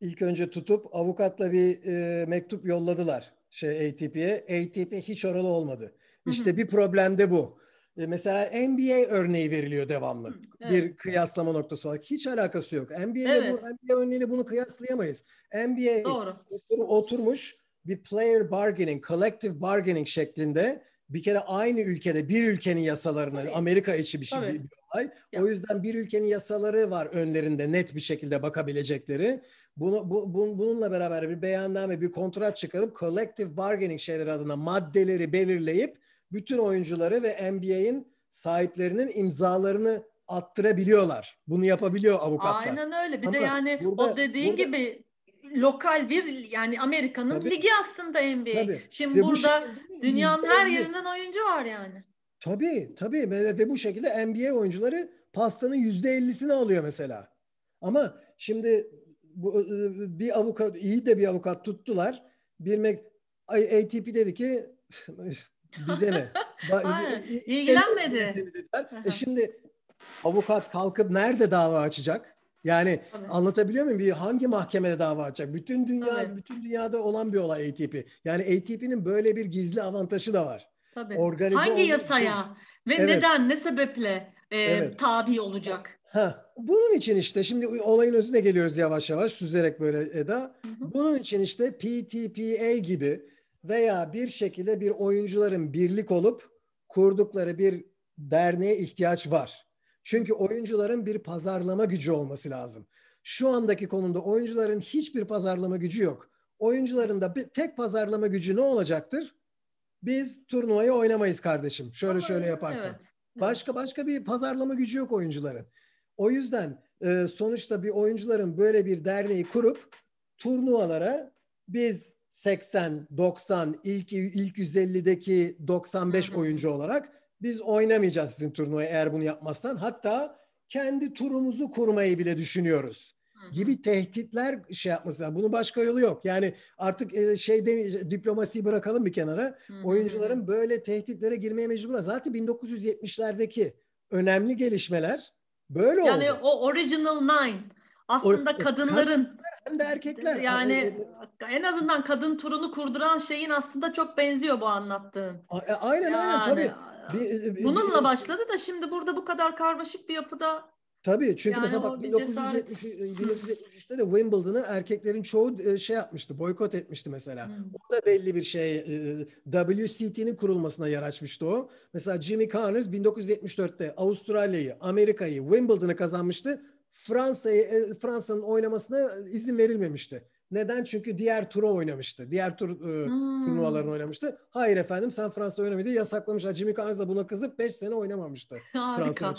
ilk önce tutup avukatla bir e, mektup yolladılar şey ATP'ye. ATP hiç oralı olmadı. İşte Hı-hı. bir problem de bu. E, mesela NBA örneği veriliyor devamlı. Evet. Bir kıyaslama noktası olarak. Hiç alakası yok. NBA evet. bu, NBA örneğiyle bunu kıyaslayamayız. NBA Doğru. oturmuş bir player bargaining, collective bargaining şeklinde bir kere aynı ülkede bir ülkenin yasalarını Tabii. Amerika içi bir şey bir, bir olay. Ya. O yüzden bir ülkenin yasaları var önlerinde net bir şekilde bakabilecekleri. Bunu bu, bu, bununla beraber bir beyanname, bir kontrat çıkarıp collective bargaining şeyleri adına maddeleri belirleyip bütün oyuncuları ve NBA'in sahiplerinin imzalarını attırabiliyorlar. Bunu yapabiliyor avukatlar. Aynen öyle. Bir Ama de yani burada, o dediğin burada, gibi lokal bir yani Amerika'nın tabii, ligi aslında NBA. Tabii. Şimdi ve burada dünyanın her yerinden oyuncu var yani. Tabii tabii ve bu şekilde NBA oyuncuları pastanın yüzde ellisini alıyor mesela. Ama şimdi bu, ıı, bir avukat iyi de bir avukat tuttular. Bir ATP dedi ki bize ne? İlgilenmedi. e şimdi avukat kalkıp nerede dava açacak? Yani Tabii. anlatabiliyor muyum? Bir hangi mahkemede dava açacak? Bütün dünya Tabii. bütün dünyada olan bir olay ATP. Yani ATP'nin böyle bir gizli avantajı da var. Tabii. Organize hangi yasaya ve evet. neden ne sebeple e, evet. tabi olacak? Ha, bunun için işte şimdi olayın özüne geliyoruz yavaş yavaş süzerek böyle Eda. Hı hı. Bunun için işte PTPA gibi veya bir şekilde bir oyuncuların birlik olup kurdukları bir derneğe ihtiyaç var. Çünkü oyuncuların bir pazarlama gücü olması lazım. Şu andaki konumda oyuncuların hiçbir pazarlama gücü yok. Oyuncuların da bir tek pazarlama gücü ne olacaktır? biz turnuvayı oynamayız kardeşim. Şöyle Ama, şöyle yaparsan. Evet, Başka başka bir pazarlama gücü yok oyuncuların. O yüzden e, sonuçta bir oyuncuların böyle bir derneği kurup turnuvalara biz 80, 90, ilk ilk 150'deki 95 hı hı. oyuncu olarak biz oynamayacağız sizin turnuvayı eğer bunu yapmazsan. Hatta kendi turumuzu kurmayı bile düşünüyoruz gibi tehditler şey yapması lazım. Bunun başka yolu yok. Yani artık e, şey diplomasiyi bırakalım bir kenara. Oyuncuların böyle tehditlere girmeye mecbur. Zaten 1970'lerdeki önemli gelişmeler böyle yani oldu. Yani o original nine aslında o, kadınların hem de erkekler yani e, en azından kadın turunu kurduran şeyin aslında çok benziyor bu anlattığın. Aynen yani, aynen tabii. Bir, Bununla bir, başladı da şimdi burada bu kadar karmaşık bir yapıda Tabii çünkü yani mesela bak 1973, 1973'te de Wimbledon'ı erkeklerin çoğu e, şey yapmıştı, boykot etmişti mesela. Hmm. O da belli bir şey e, WCT'nin kurulmasına yer açmıştı o. Mesela Jimmy Connors 1974'te Avustralya'yı, Amerika'yı, Wimbledon'ı kazanmıştı. Fransa'yı e, Fransa'nın oynamasına izin verilmemişti. Neden? Çünkü diğer turu oynamıştı. Diğer tur e, hmm. turnuvalarını oynamıştı. Hayır efendim sen Fransa oynamadı yasaklamışlar. Jimmy Carnes da buna kızıp 5 sene oynamamıştı. Fransa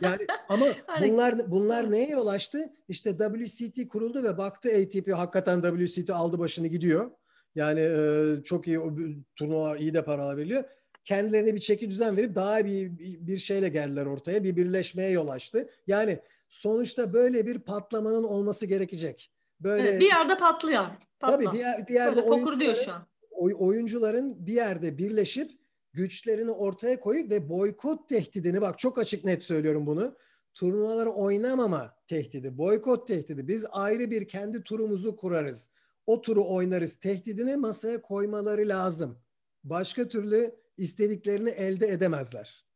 Yani ama bunlar bunlar neye yol açtı? İşte WCT kuruldu ve baktı ATP hakikaten WCT aldı başını gidiyor. Yani e, çok iyi o turnuvalar iyi de para veriliyor. Kendilerine bir çeki düzen verip daha bir bir şeyle geldiler ortaya. Bir birleşmeye yol açtı. Yani sonuçta böyle bir patlamanın olması gerekecek. Böyle evet, bir yerde patlıyor. Patla. Tabii bir, yer, bir yerde oyuncuların, şu an. oyuncuların bir yerde birleşip güçlerini ortaya koyup ve boykot tehdidini bak çok açık net söylüyorum bunu. Turnuvaları oynamama tehdidi, boykot tehdidi. Biz ayrı bir kendi turumuzu kurarız. O turu oynarız. Tehdidini masaya koymaları lazım. Başka türlü istediklerini elde edemezler.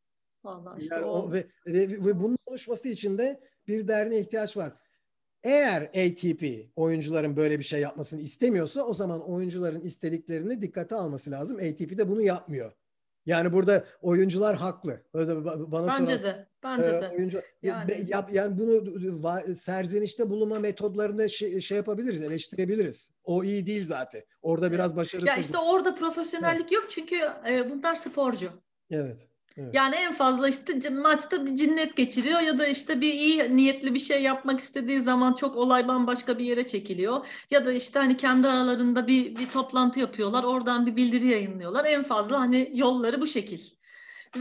Vallahi işte yani o. Ve, ve, ve bunun oluşması için de bir derneğe ihtiyaç var. Eğer ATP oyuncuların böyle bir şey yapmasını istemiyorsa o zaman oyuncuların istediklerini dikkate alması lazım. ATP de bunu yapmıyor. Yani burada oyuncular haklı. Bana bence soran, de. Bence e, de. Oyuncu, yani. Yap, yani bunu serzenişte bulunma metodlarını şey, şey yapabiliriz, eleştirebiliriz. O iyi değil zaten. Orada biraz başarısız. Ya işte orada profesyonellik evet. yok çünkü e, bunlar sporcu. Evet. Evet. Yani en fazla işte maçta bir cinnet geçiriyor ya da işte bir iyi niyetli bir şey yapmak istediği zaman çok olay bambaşka bir yere çekiliyor. Ya da işte hani kendi aralarında bir, bir toplantı yapıyorlar. Oradan bir bildiri yayınlıyorlar. En fazla hani yolları bu şekil.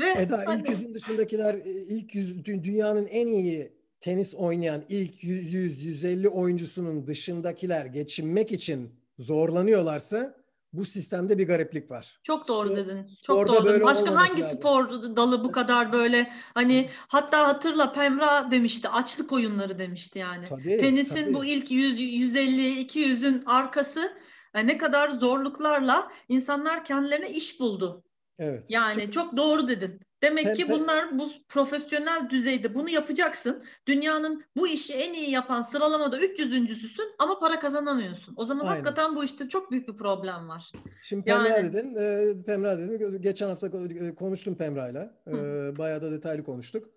Ve Eda hani... ilk yüzün dışındakiler e, ilk yüz dünyanın en iyi tenis oynayan ilk 100-150 oyuncusunun dışındakiler geçinmek için zorlanıyorlarsa bu sistemde bir gariplik var. Çok doğru dedin. Çok doğru. Böyle Başka hangi lazım. spor dalı bu kadar böyle hani hatta hatırla Pemra demişti açlık oyunları demişti yani. Tabii, Tenisin tabii. bu ilk 100 150 200'ün arkası yani ne kadar zorluklarla insanlar kendilerine iş buldu. Evet. Yani çok, çok doğru dedin. Demek ki bunlar bu profesyonel düzeyde bunu yapacaksın. Dünyanın bu işi en iyi yapan sıralamada 300.sün ama para kazanamıyorsun. O zaman Aynen. hakikaten bu işte çok büyük bir problem var. Şimdi Pemra yani... dedin, e, Pemra dedin. Geçen hafta konuştum Pemra'yla. E, bayağı da detaylı konuştuk.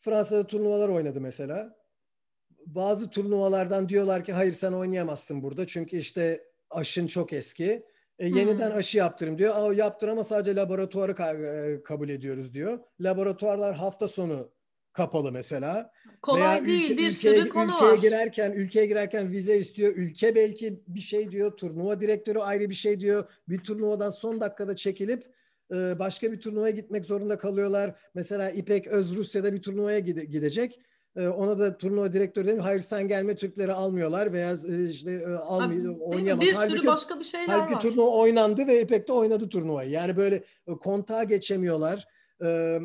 Fransa'da turnuvalar oynadı mesela. Bazı turnuvalardan diyorlar ki hayır sen oynayamazsın burada. Çünkü işte aşın çok eski. E, yeniden hmm. aşı yaptırım diyor. Aa, yaptır ama sadece laboratuvarı ka- e, kabul ediyoruz diyor. Laboratuvarlar hafta sonu kapalı mesela. Kolay Veya değil ülke, bir ülkeye, sürü konu ülkeye var. girerken ülkeye girerken vize istiyor. Ülke belki bir şey diyor. Turnuva direktörü ayrı bir şey diyor. Bir turnuvadan son dakikada çekilip e, başka bir turnuvaya gitmek zorunda kalıyorlar. Mesela İpek Öz Rusya'da bir turnuvaya gide- gidecek. Ee, ona da turnuva direktörü demiş hayır sen gelme Türkleri almıyorlar veya e, işte e, almıyor oynayamaz. Bir halbuki, başka bir şeyler halbuki var. turnuva oynandı ve İpek de oynadı turnuvayı. Yani böyle e, kontağa geçemiyorlar. Ee,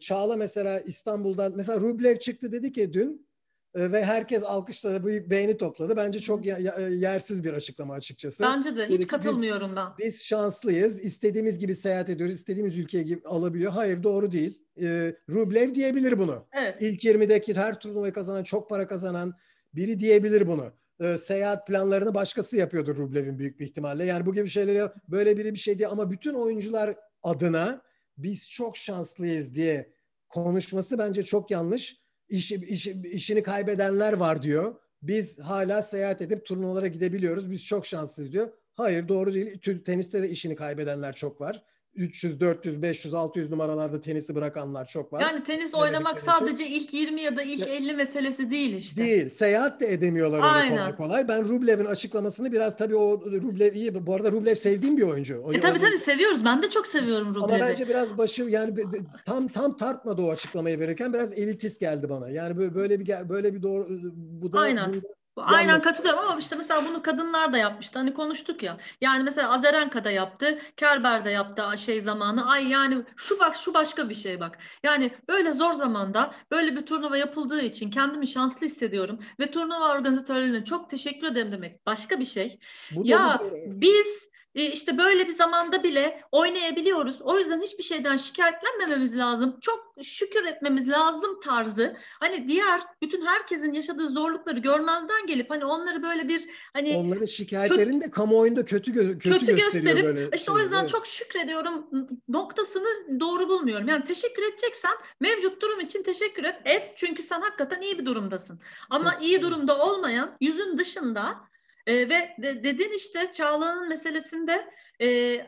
Çağla mesela İstanbul'dan mesela Rublev çıktı dedi ki dün ve herkes alkışlara büyük beğeni topladı. Bence çok yersiz bir açıklama açıkçası. Bence de hiç katılmıyorum biz, ben. Biz şanslıyız. İstediğimiz gibi seyahat ediyoruz. İstediğimiz ülkeye alabiliyor. Hayır doğru değil e, Rublev diyebilir bunu. Evet. İlk 20'deki her turnuvayı kazanan, çok para kazanan biri diyebilir bunu. E, seyahat planlarını başkası yapıyordur Rublev'in büyük bir ihtimalle. Yani bu gibi şeyleri böyle biri bir şey diye ama bütün oyuncular adına biz çok şanslıyız diye konuşması bence çok yanlış. İş, iş, işini kaybedenler var diyor. Biz hala seyahat edip turnuvalara gidebiliyoruz. Biz çok şanslıyız diyor. Hayır doğru değil. Teniste de işini kaybedenler çok var. 300, 400, 500, 600 numaralarda tenisi bırakanlar çok var. Yani tenis oynamak sadece ilk 20 ya da ilk 50 meselesi değil işte. Değil. Seyahat de edemiyorlar öyle kolay kolay. Ben Rublev'in açıklamasını biraz tabii o Rublev iyi. Bu arada Rublev sevdiğim bir oyuncu. O, e tabii tabii seviyoruz. Ben de çok seviyorum Rublev'i. Ama bence biraz başı yani tam tam tartmadı o açıklamayı verirken biraz elitist geldi bana. Yani böyle böyle bir böyle bir doğru bu da Aynen. Bunda, Aynen katılıyorum ama işte mesela bunu kadınlar da yapmıştı. Hani konuştuk ya. Yani mesela Azarenka da yaptı. Kerber de yaptı şey zamanı. Ay yani şu bak şu başka bir şey bak. Yani böyle zor zamanda böyle bir turnuva yapıldığı için kendimi şanslı hissediyorum. Ve turnuva organizatörlerine çok teşekkür ederim demek başka bir şey. Bu ya biz işte böyle bir zamanda bile oynayabiliyoruz. O yüzden hiçbir şeyden şikayetlenmememiz lazım. Çok şükür etmemiz lazım tarzı. Hani diğer bütün herkesin yaşadığı zorlukları görmezden gelip hani onları böyle bir hani onların şikayetlerini de kamuoyunda kötü gö- kötü, kötü gösteriyor gösterip, böyle. İşte şey, o yüzden evet. çok şükrediyorum noktasını doğru bulmuyorum. Yani teşekkür edeceksen mevcut durum için teşekkür et. Et çünkü sen hakikaten iyi bir durumdasın. Ama evet. iyi durumda olmayan yüzün dışında e, ve de, dedin işte Çağla'nın meselesinde e, e,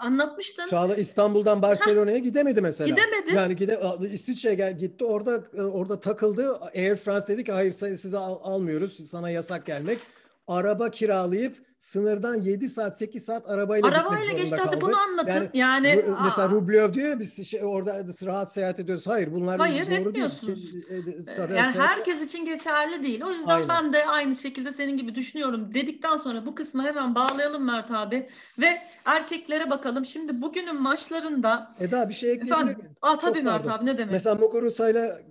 anlatmıştın. Çağla İstanbul'dan Barcelona'ya gidemedi mesela. Gidemedi. Yani gide İsviçre'ye gitti. Orada e, orada takıldı. Air France dedi ki hayır sizi al, almıyoruz. Sana yasak gelmek. Araba kiralayıp sınırdan 7 saat 8 saat arabayla, arabayla zorunda kaldı. bunu anlatın. Yani, yani ru, mesela Rublev diyor ya biz şey, orada rahat seyahat ediyoruz. Hayır bunlar Hayır, doğru değil. Ee, sarı yani seyahat... herkes için geçerli değil. O yüzden Aynen. ben de aynı şekilde senin gibi düşünüyorum. Dedikten sonra bu kısmı hemen bağlayalım Mert abi ve erkeklere bakalım. Şimdi bugünün maçlarında Eda bir şey ekleyebilir miyim? Aa tabii Çok Mert abi ne demek? Mesela Muguruza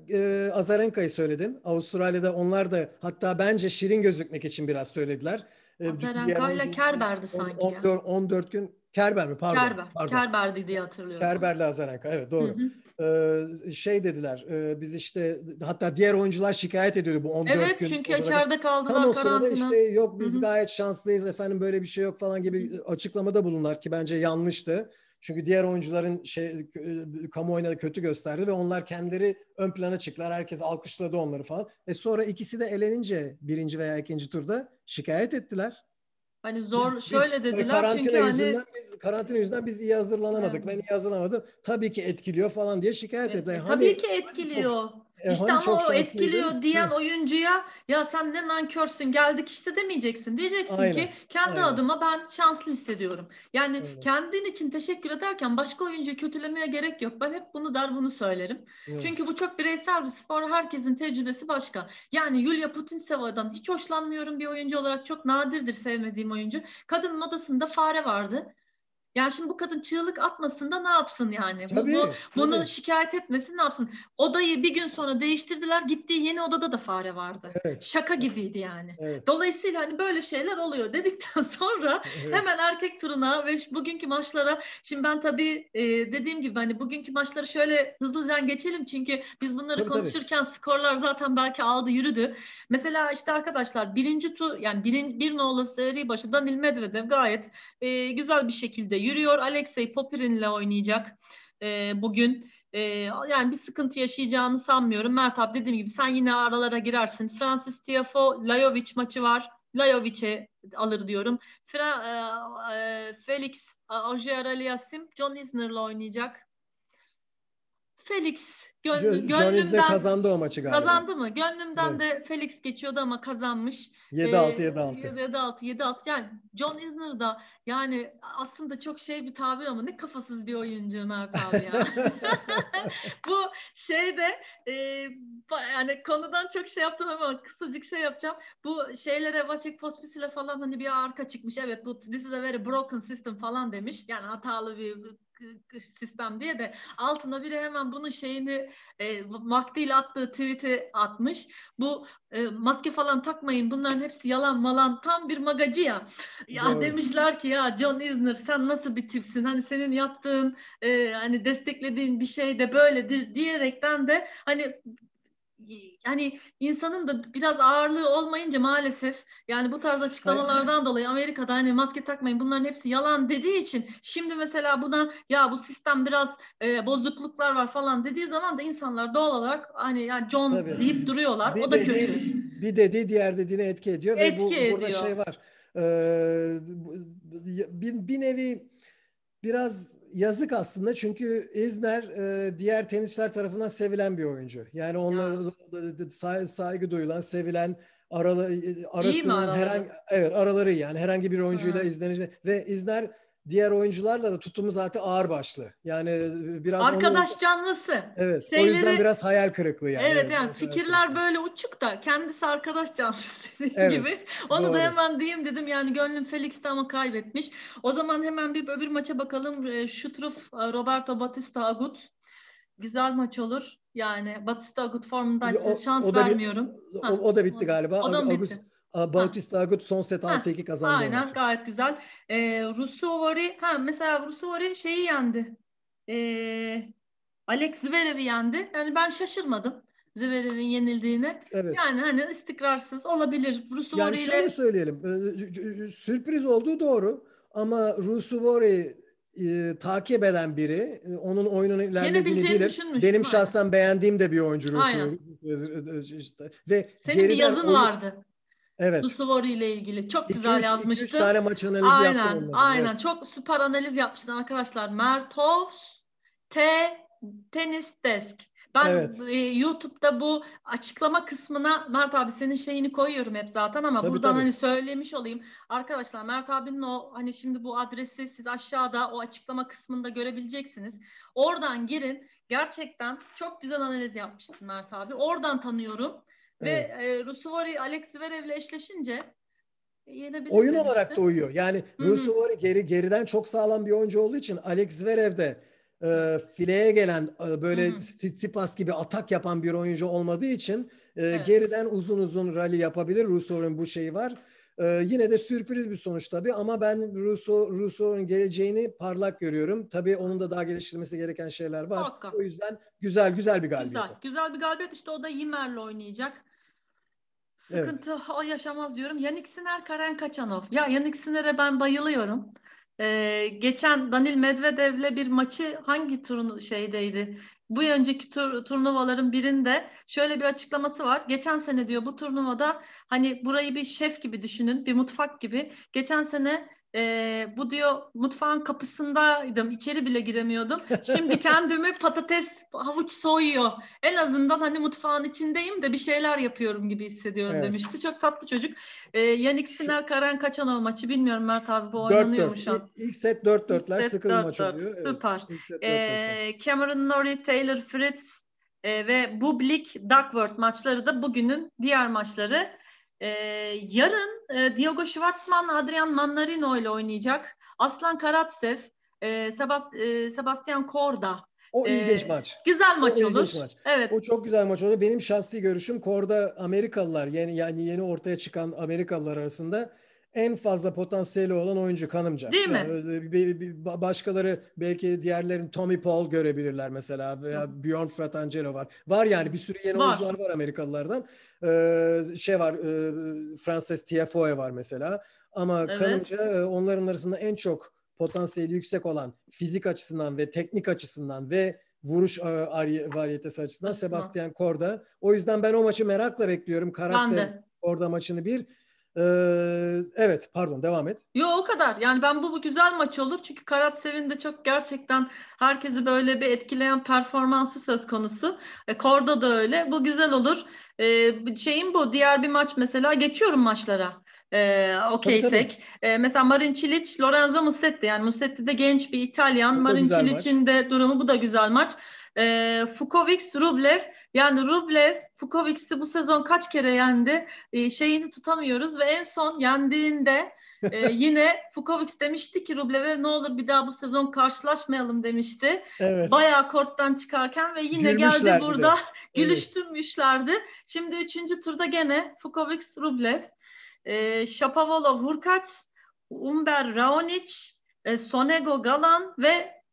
e, Azarenka'yı söyledin. Avustralya'da onlar da hatta bence şirin gözükmek için biraz söylediler. Azarenka ile Kerber'di sanki 14, ya. 14 gün Kerber mi? Pardon. Kerber. Pardon. Kerber'di diye hatırlıyorum. Kerber'le Azarenka. Evet doğru. Hı hı. Ee, şey dediler e, biz işte hatta diğer oyuncular şikayet ediyordu bu 14 evet, gün. Evet çünkü içeride kaldılar Tam o sırada işte yok biz Hı-hı. gayet şanslıyız efendim böyle bir şey yok falan gibi açıklamada bulunlar ki bence yanlıştı. Çünkü diğer oyuncuların şey kamuoyuna da kötü gösterdi ve onlar kendileri ön plana çıktılar. Herkes alkışladı onları falan. E sonra ikisi de elenince birinci veya ikinci turda şikayet ettiler. Hani zor biz, şöyle dediler karantina çünkü yüzünden hani biz karantina yüzünden biz iyi hazırlanamadık. Evet. Ben iyi hazırlanamadım. Tabii ki etkiliyor falan diye şikayet evet. ettiler. Hani, Tabii ki etkiliyor. Hani çok, e, işte hani ama o etkiliyor diyen Hı. oyuncuya ya sen ne nankörsün geldik işte demeyeceksin. Diyeceksin Aynen. ki kendi Aynen. adıma ben şanslı hissediyorum. Yani Aynen. kendin için teşekkür ederken başka oyuncuyu kötülemeye gerek yok. Ben hep bunu der bunu söylerim. Evet. Çünkü bu çok bireysel bir spor. Herkesin tecrübesi başka. Yani Yulia Putintseva'dan hiç hoşlanmıyorum bir oyuncu olarak. Çok nadirdir sevmediğim oyuncu. Kadın modasında fare vardı. Yani şimdi bu kadın çığlık atmasın da ne yapsın yani? Tabii, bu, bu, bunu tabii. şikayet etmesin ne yapsın? Odayı bir gün sonra değiştirdiler. Gittiği yeni odada da fare vardı. Evet. Şaka gibiydi yani. Evet. Dolayısıyla hani böyle şeyler oluyor dedikten sonra evet. hemen erkek turuna ve bugünkü maçlara şimdi ben tabii e, dediğim gibi hani bugünkü maçları şöyle hızlıca geçelim çünkü biz bunları tabii, konuşurken tabii. skorlar zaten belki aldı yürüdü. Mesela işte arkadaşlar birinci tur yani birin, bir nolu seri başı Danil Medvedev gayet e, güzel bir şekilde yürüyor. Alexey Popirin'le oynayacak e, bugün. E, yani bir sıkıntı yaşayacağını sanmıyorum. Mert abi dediğim gibi sen yine aralara girersin. Francis Tiafo, Lajovic maçı var. Lajovic'e alır diyorum. Fra, e, e, Felix Ojer Aliasim John Isner'la oynayacak. Felix Gön, gönlümden kazandı o maçı galiba. Kazandı mı? Gönlümden evet. de Felix geçiyordu ama kazanmış. 7-6 ee, 7-6. 7-6 7-6. Yani John Isner da yani aslında çok şey bir tabir ama ne kafasız bir oyuncu Mert abi ya. Bu şeyde e, yani konudan çok şey yaptım ama kısacık şey yapacağım. Bu şeylere Vasek Pospis ile falan hani bir arka çıkmış. Evet bu this is a very broken system falan demiş. Yani hatalı bir sistem diye de altına biri hemen bunun şeyini e, vaktiyle attığı tweet'i atmış. Bu e, maske falan takmayın bunların hepsi yalan malan tam bir magacı ya. Ya Doğru. demişler ki ya John Isner sen nasıl bir tipsin hani senin yaptığın e, hani desteklediğin bir şey de böyledir diyerekten de hani yani insanın da biraz ağırlığı olmayınca maalesef yani bu tarz açıklamalardan dolayı Amerika'da hani maske takmayın bunların hepsi yalan dediği için şimdi mesela buna ya bu sistem biraz e, bozukluklar var falan dediği zaman da insanlar doğal olarak hani yani John Tabii. deyip duruyorlar. Bir o da dediği, kötü. Bir dediği diğer dediğine etki ediyor etki ve bu ediyor. burada şey var. Ee, bir, bir nevi biraz yazık aslında. Çünkü İzner e, diğer tenisçiler tarafından sevilen bir oyuncu. Yani onlara say, saygı duyulan, sevilen aralı, arasının herhangi evet araları yani herhangi bir oyuncuyla izlenecek ve İzner diğer oyuncularla da tutumu zaten ağır başlı. Yani e, biraz arkadaş onu, canlısı. Evet. Şeyleri, o yüzden biraz hayal kırıklığı yani. Evet, evet yani fikirler böyle uçuk da kendisi arkadaş canlısı evet, gibi. Onu doğru. da hemen diyeyim dedim. Yani gönlüm Felix'te ama kaybetmiş. O zaman hemen bir öbür maça bakalım. E, Şutruf e, Roberto Batista Agut. Güzel maç olur. Yani Batista Agut formundaysa şans o vermiyorum. Bir, o, o da bitti galiba. O da bitti. Bautista Agut son set 6-2 kazandı. Aynen maçı. gayet güzel. Ee, Rusuvari ha mesela Rusuvari şeyi yendi. Ee, Alex Zverev'i yendi. Yani ben şaşırmadım. Zverev'in yenildiğine. Evet. Yani hani istikrarsız olabilir. Rusuvari yani şöyle ile... söyleyelim. E, sürpriz olduğu doğru. Ama Rusuvari e, takip eden biri e, onun oyununu ilerlediğini bilir. Benim şahsen beğendiğim de bir oyuncu Rusuvari. Ve Senin bir yazın oyun... vardı. Evet. Lusuvori ile ilgili. Çok güzel üç, yazmıştı. 2 tane maç analizi aynen, yaptım onları. Aynen. Evet. Çok süper analiz yapmıştın arkadaşlar. Mertovs T Tenis Desk. Ben evet. e, YouTube'da bu açıklama kısmına Mert abi senin şeyini koyuyorum hep zaten ama tabii, buradan tabii. hani söylemiş olayım. Arkadaşlar Mert abinin o hani şimdi bu adresi siz aşağıda o açıklama kısmında görebileceksiniz. Oradan girin. Gerçekten çok güzel analiz yapmıştın Mert abi. Oradan tanıyorum. Evet. Ve e, Rusuvari Alex Zverev'le eşleşince yenebilir. Oyun demişti. olarak da uyuyor. Yani Rusuvari geri geriden çok sağlam bir oyuncu olduğu için Alex Zverev de e, fileye gelen e, böyle Tsitsipas gibi atak yapan bir oyuncu olmadığı için e, evet. geriden uzun uzun rally yapabilir. Rusov'un bu şeyi var. Ee, yine de sürpriz bir sonuç tabii ama ben Russo Russo'nun geleceğini parlak görüyorum. Tabii onun da daha geliştirmesi gereken şeyler var. Hakkak. O yüzden güzel güzel bir galibiyet. Güzel, güzel bir galibiyet. İşte o da Yimer'le oynayacak. Sıkıntı evet. o yaşamaz diyorum. Yannick Sinner, Karen Kaçanov. Ya Yannick Sinner'e ben bayılıyorum. Ee, geçen Danil Medvedev'le bir maçı hangi turun şeydeydi? Bu önceki tur, turnuvaların birinde şöyle bir açıklaması var. Geçen sene diyor bu turnuvada hani burayı bir şef gibi düşünün, bir mutfak gibi. Geçen sene e, bu diyor mutfağın kapısındaydım. içeri bile giremiyordum. Şimdi kendimi patates, havuç soyuyor. En azından hani mutfağın içindeyim de bir şeyler yapıyorum gibi hissediyorum evet. demişti. Çok tatlı çocuk. E, Yannick Sinner, Karen Kaçanov maçı bilmiyorum Mert abi bu oynanıyor mu şu an? İlk set 4-4'ler sıkı bir maç oluyor. Süper. Evet, e, Cameron Norrie, Taylor Fritz e, ve Bublik Duckworth maçları da bugünün diğer maçları. Ee, yarın e, Diogo Schwartzman, Adrian Mannarino ile oynayacak. Aslan Karatsev, e, Sebast e, Sebastian Korda. O ee, ilginç maç. Güzel maç o olur. Maç. Evet. O çok güzel maç olur. Benim şahsi görüşüm Korda Amerikalılar yeni yani yeni ortaya çıkan Amerikalılar arasında en fazla potansiyeli olan oyuncu kanımca. Değil mi? Yani, başkaları belki diğerlerin Tommy Paul görebilirler mesela veya Bjorn Fratangelo var. Var yani bir sürü yeni var. oyuncular var Amerikalılardan. Ee, şey var e, Frances Tiafoe var mesela. Ama evet. kanımca e, onların arasında en çok potansiyeli yüksek olan fizik açısından ve teknik açısından ve vuruş e, variyetesi açısından Aslında. Sebastian Korda. O yüzden ben o maçı merakla bekliyorum. Karatsev Korda maçını bir. Ee, evet pardon devam et. Yo o kadar. Yani ben bu, bu güzel maç olur. Çünkü Karatsev'in de çok gerçekten herkesi böyle bir etkileyen performansı söz konusu. E, Korda da öyle. Bu güzel olur. E, şeyin bu. Diğer bir maç mesela geçiyorum maçlara. E, Okeysek. E, mesela Marin Cilic, Lorenzo Musetti. Yani Musetti de genç bir İtalyan. Marin Cilic'in de durumu bu da güzel maç. E, Fukovic, Rublev yani Rublev Fukovic'i bu sezon kaç kere yendi e, şeyini tutamıyoruz ve en son yendiğinde e, yine Fukovic demişti ki Rublev'e ne olur bir daha bu sezon karşılaşmayalım demişti. Evet. Bayağı korttan çıkarken ve yine geldi burada gülüştürmüşlerdi. Şimdi üçüncü turda gene Fukovic Rublev, e, Shapovalov Hurkacz, Umber Raonic, e, Sonego Galan ve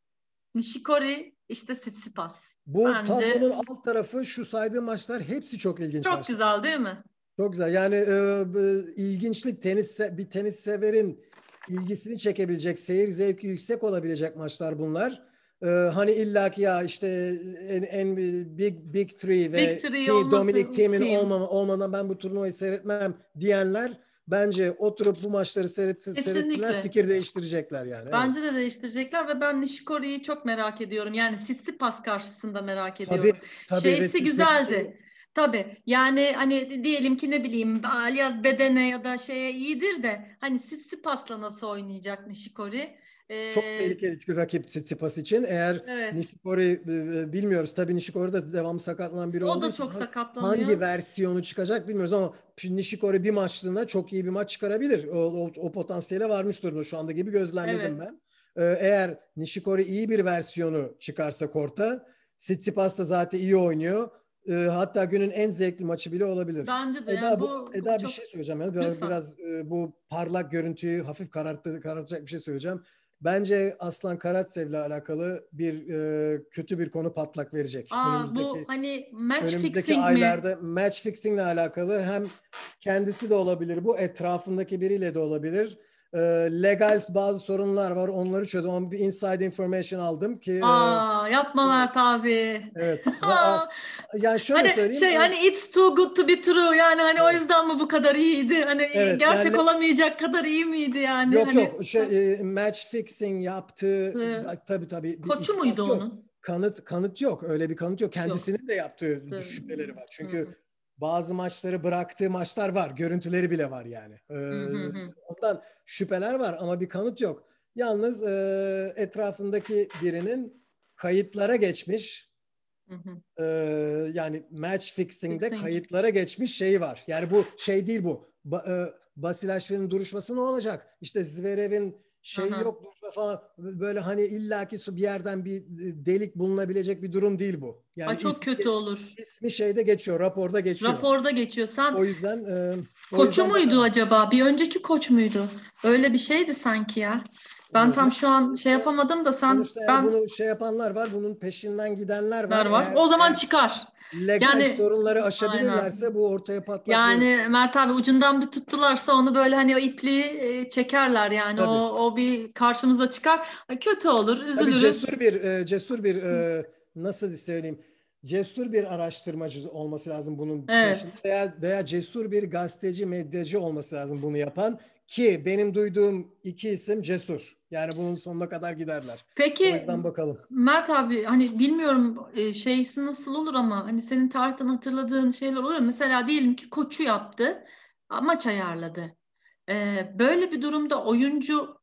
Nishikori işte Tsitsipas. Bu Bence... tablonun alt tarafı şu saydığım maçlar hepsi çok ilginç Çok maçlar. güzel değil mi? Çok güzel. Yani e, ilginçlik tenis bir tenis severin ilgisini çekebilecek, seyir zevki yüksek olabilecek maçlar bunlar. Ee, hani illaki ya işte en, en big big three ve Big three Dominic Thiem'in team. olmama, olmadan ben bu turnuvayı seyretmem diyenler bence oturup bu maçları seyret, seyretsinler fikir değiştirecekler yani. Bence evet. de değiştirecekler ve ben Nishikori'yi çok merak ediyorum. Yani Tsitsipas karşısında merak ediyorum. Tabii, tabii, Şeysi güzeldi. Tabii yani hani diyelim ki ne bileyim Aliyaz bedene ya da şeye iyidir de hani Sitsipas'la nasıl oynayacak Nishikori? Çok tehlikeli bir rakip Tsitsipas için. Eğer evet. Nishikori bilmiyoruz. Tabii Nishikori da devamlı sakatlanan biri o olduğu da çok sakatlanıyor. Hangi versiyonu çıkacak bilmiyoruz ama Nishikori bir maçlığında çok iyi bir maç çıkarabilir. O, o, o potansiyele varmış durumda şu anda gibi gözlemledim evet. ben. Eğer Nishikori iyi bir versiyonu çıkarsa korta Tsitsipas da zaten iyi oynuyor. hatta günün en zevkli maçı bile olabilir. Bence de. Eda, yani bu, Eda çok... bir şey söyleyeceğim. Yani biraz, biraz bu parlak görüntüyü hafif kararttı, karartacak bir şey söyleyeceğim. Bence Aslan Karatsev'le alakalı bir e, kötü bir konu patlak verecek. Aa, bu hani match önümüzdeki fixing aylarda mi? match fixing ile alakalı hem kendisi de olabilir bu etrafındaki biriyle de olabilir e, legal bazı sorunlar var. Onları çözdüm. Ama bir inside information aldım ki. Aa, e, yapma Mert abi. Evet. yani şöyle hani söyleyeyim. Şey hani it's too good to be true. Yani hani evet. o yüzden mi bu kadar iyiydi? Hani evet, gerçek yani, olamayacak kadar iyi miydi yani? Yok hani... yok. Şey, e, match fixing yaptığı evet. tabii tabii. Koçu muydu yok. onun? Kanıt kanıt yok. Öyle bir kanıt yok. Kendisinin yok. de yaptığı Hı. şüpheleri var. Çünkü Hı bazı maçları bıraktığı maçlar var. Görüntüleri bile var yani. Ee, ondan şüpheler var ama bir kanıt yok. Yalnız e, etrafındaki birinin kayıtlara geçmiş e, yani match fixing'de Fixing. kayıtlara geçmiş şeyi var. Yani bu şey değil bu. Ba, e, Basilashvin'in duruşması ne olacak? İşte Zverev'in şey Aha. yok durma falan böyle hani illaki bir yerden bir delik bulunabilecek bir durum değil bu. Yani Ay çok ismi, kötü olur. İsmi şeyde geçiyor, raporda geçiyor. Raporda geçiyor. Sen O yüzden e, o Koçu yüzden muydu da... acaba? Bir önceki koç muydu? Öyle bir şeydi sanki ya. Ben evet. tam şu an şey yapamadım da sen Sonuçta ben bunu şey yapanlar var, bunun peşinden gidenler var. var. Eğer, o zaman eğer, çıkar legal yani, sorunları aşabilirlerse aynen. bu ortaya patlar. Yani Mert abi ucundan bir tuttularsa onu böyle hani o ipliği e, çekerler yani o o bir karşımıza çıkar. Kötü olur, üzülürüz. Tabii cesur bir e, cesur bir e, nasıl söyleyeyim? Cesur bir araştırmacı olması lazım bunun evet. veya veya cesur bir gazeteci, medyacı olması lazım bunu yapan ki benim duyduğum iki isim cesur. Yani bunun sonuna kadar giderler. Peki o yüzden bakalım. Mert abi hani bilmiyorum e, şeysi nasıl olur ama hani senin tarihten hatırladığın şeyler oluyor. Mesela diyelim ki koçu yaptı, maç ayarladı. Ee, böyle bir durumda oyuncu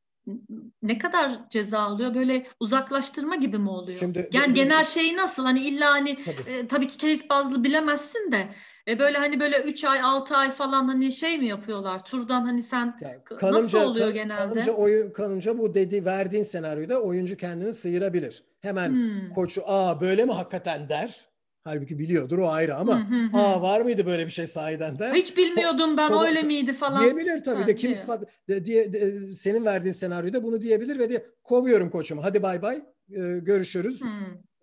ne kadar ceza alıyor? Böyle uzaklaştırma gibi mi oluyor? Şimdi, yani genel şeyi nasıl? Hani illa hani tabii, e, tabii ki case bazlı bilemezsin de e böyle hani böyle 3 ay 6 ay falan hani şey mi yapıyorlar? Turdan hani sen yani kanımca, nasıl oluyor genelde? Kanımca, oyun, kanımca bu dedi verdiğin senaryoda oyuncu kendini sıyırabilir. Hemen hmm. koçu aa böyle mi hakikaten der. Halbuki biliyordur o ayrı ama aa var mıydı böyle bir şey sahiden der. Hiç bilmiyordum ben o, öyle miydi falan. Diyebilir tabii ha, de kim ispat de, diye de, senin verdiğin senaryoda bunu diyebilir ve diye kovuyorum koçumu. Hadi bay bay. Ee, görüşürüz.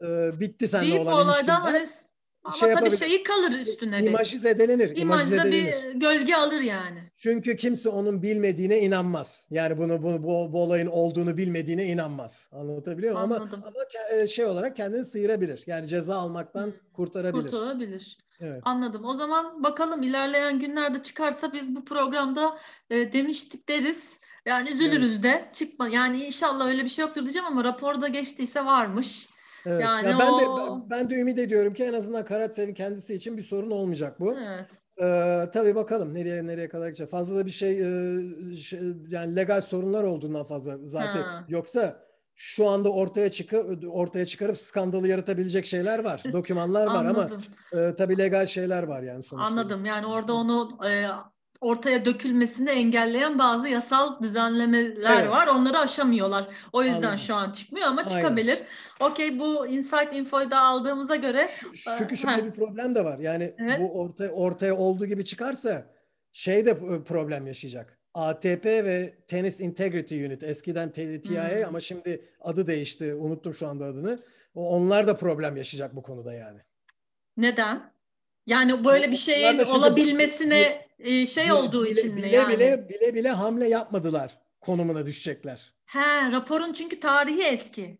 Ee, bitti seninle Deyip olan. Hani ama şey tabii şeyi kalır üstüne. İmajı zedelenir. İmajda bir gölge alır yani. Çünkü kimse onun bilmediğine inanmaz. Yani bunu, bunu bu, bu olayın olduğunu bilmediğine inanmaz. Anlatabiliyor muyum? Ama, ama e, şey olarak kendini sıyırabilir. Yani ceza almaktan hmm. kurtarabilir. Kurtarabilir. Evet. Anladım. O zaman bakalım ilerleyen günlerde çıkarsa biz bu programda e, demiştik deriz. Yani üzülürüz evet. de çıkma. Yani inşallah öyle bir şey yoktur diyeceğim ama raporda geçtiyse varmış. Evet. Yani ya ben o... de ben de ümit ediyorum ki en azından Karatsev'in kendisi için bir sorun olmayacak bu. Evet. Ee, tabii bakalım nereye nereye kadar gidecek. Fazla da bir şey, e, şey yani legal sorunlar olduğundan fazla zaten. Ha. Yoksa şu anda ortaya çıkıp ortaya çıkarıp skandalı yaratabilecek şeyler var. Dokümanlar var ama e, tabii legal şeyler var yani sonuçta. Anladım. Yani orada onu e, ortaya dökülmesini engelleyen bazı yasal düzenlemeler evet. var. Onları aşamıyorlar. O yüzden Anladım. şu an çıkmıyor ama çıkabilir. Okey bu Insight Info'yu da aldığımıza göre. Çünkü şöyle ha. bir problem de var. Yani evet. bu ortaya, ortaya olduğu gibi çıkarsa şey de problem yaşayacak. ATP ve Tennis Integrity Unit eskiden TIA hmm. ama şimdi adı değişti. Unuttum şu anda adını. Onlar da problem yaşayacak bu konuda yani. Neden? Yani böyle bir şeyin olabilmesine e, şey bile, olduğu bile, için bile, yani. Bile bile bile hamle yapmadılar konumuna düşecekler. He raporun çünkü tarihi eski.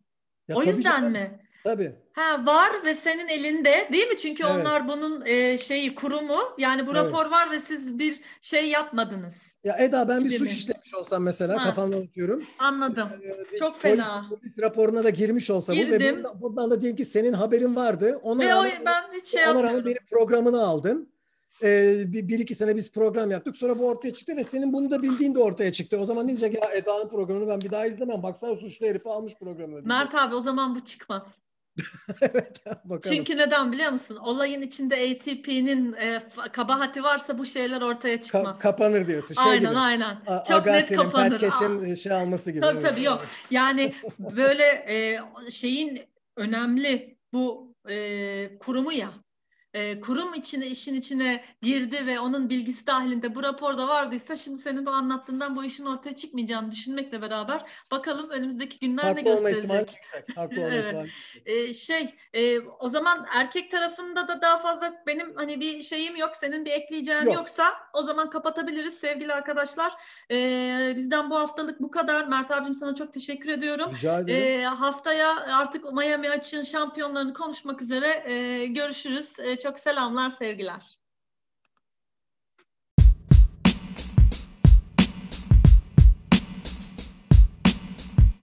Ya o yüzden mi? Tabii. Ha var ve senin elinde değil mi? Çünkü Evet. onlar bunun e, şeyi kurumu. Yani bu Evet. rapor var ve siz bir şey yapmadınız. Ya Eda ben bir Gibi suç mi? işlemiş olsam mesela Ha. kafamdan unutuyorum. Anladım. Ee, Çok polis- fena. Polis raporuna da girmiş olsa bu ve Girdim. bundan, bundan da diyelim ki senin haberin vardı. Ona Ve o, rağmen, ben hiç şey ona rağmen benim programını aldın. Ee, bir, bir iki sene biz program yaptık. Sonra bu ortaya çıktı ve senin bunu da bildiğin de ortaya çıktı. O zaman ne diyecek ya Eda'nın programını ben bir daha izlemem. Baksana suçlu herifi almış programı. diyecek. Mert abi o zaman bu çıkmaz. evet bakalım. Çünkü neden biliyor musun? Olayın içinde ATP'nin e, kabahati varsa bu şeyler ortaya Ka- çıkmaz. kapanır diyorsun. Şey aynen gibi. aynen. A- Çok net Agassi'nin, kapanır. Pat Cash'in şey alması gibi. Tabii tabii yok. Yani böyle e, şeyin önemli bu e, kurumu ya. E, kurum içine işin içine girdi ve onun bilgisi dahilinde bu raporda vardıysa şimdi senin bu anlattığından bu işin ortaya çıkmayacağını düşünmekle beraber bakalım önümüzdeki günler ne Haklı olma ihtimali gösterecek. yüksek. Haklı olma Evet. ihtimali. E, şey e, o zaman erkek tarafında da daha fazla benim hani bir şeyim yok senin bir ekleyeceğin Yok. yoksa o zaman kapatabiliriz sevgili arkadaşlar. E, bizden bu haftalık bu kadar. Mert abicim sana çok teşekkür ediyorum. Rica ederim. E, haftaya artık Miami açığın şampiyonlarını konuşmak üzere e, görüşürüz. E, çok selamlar sevgiler.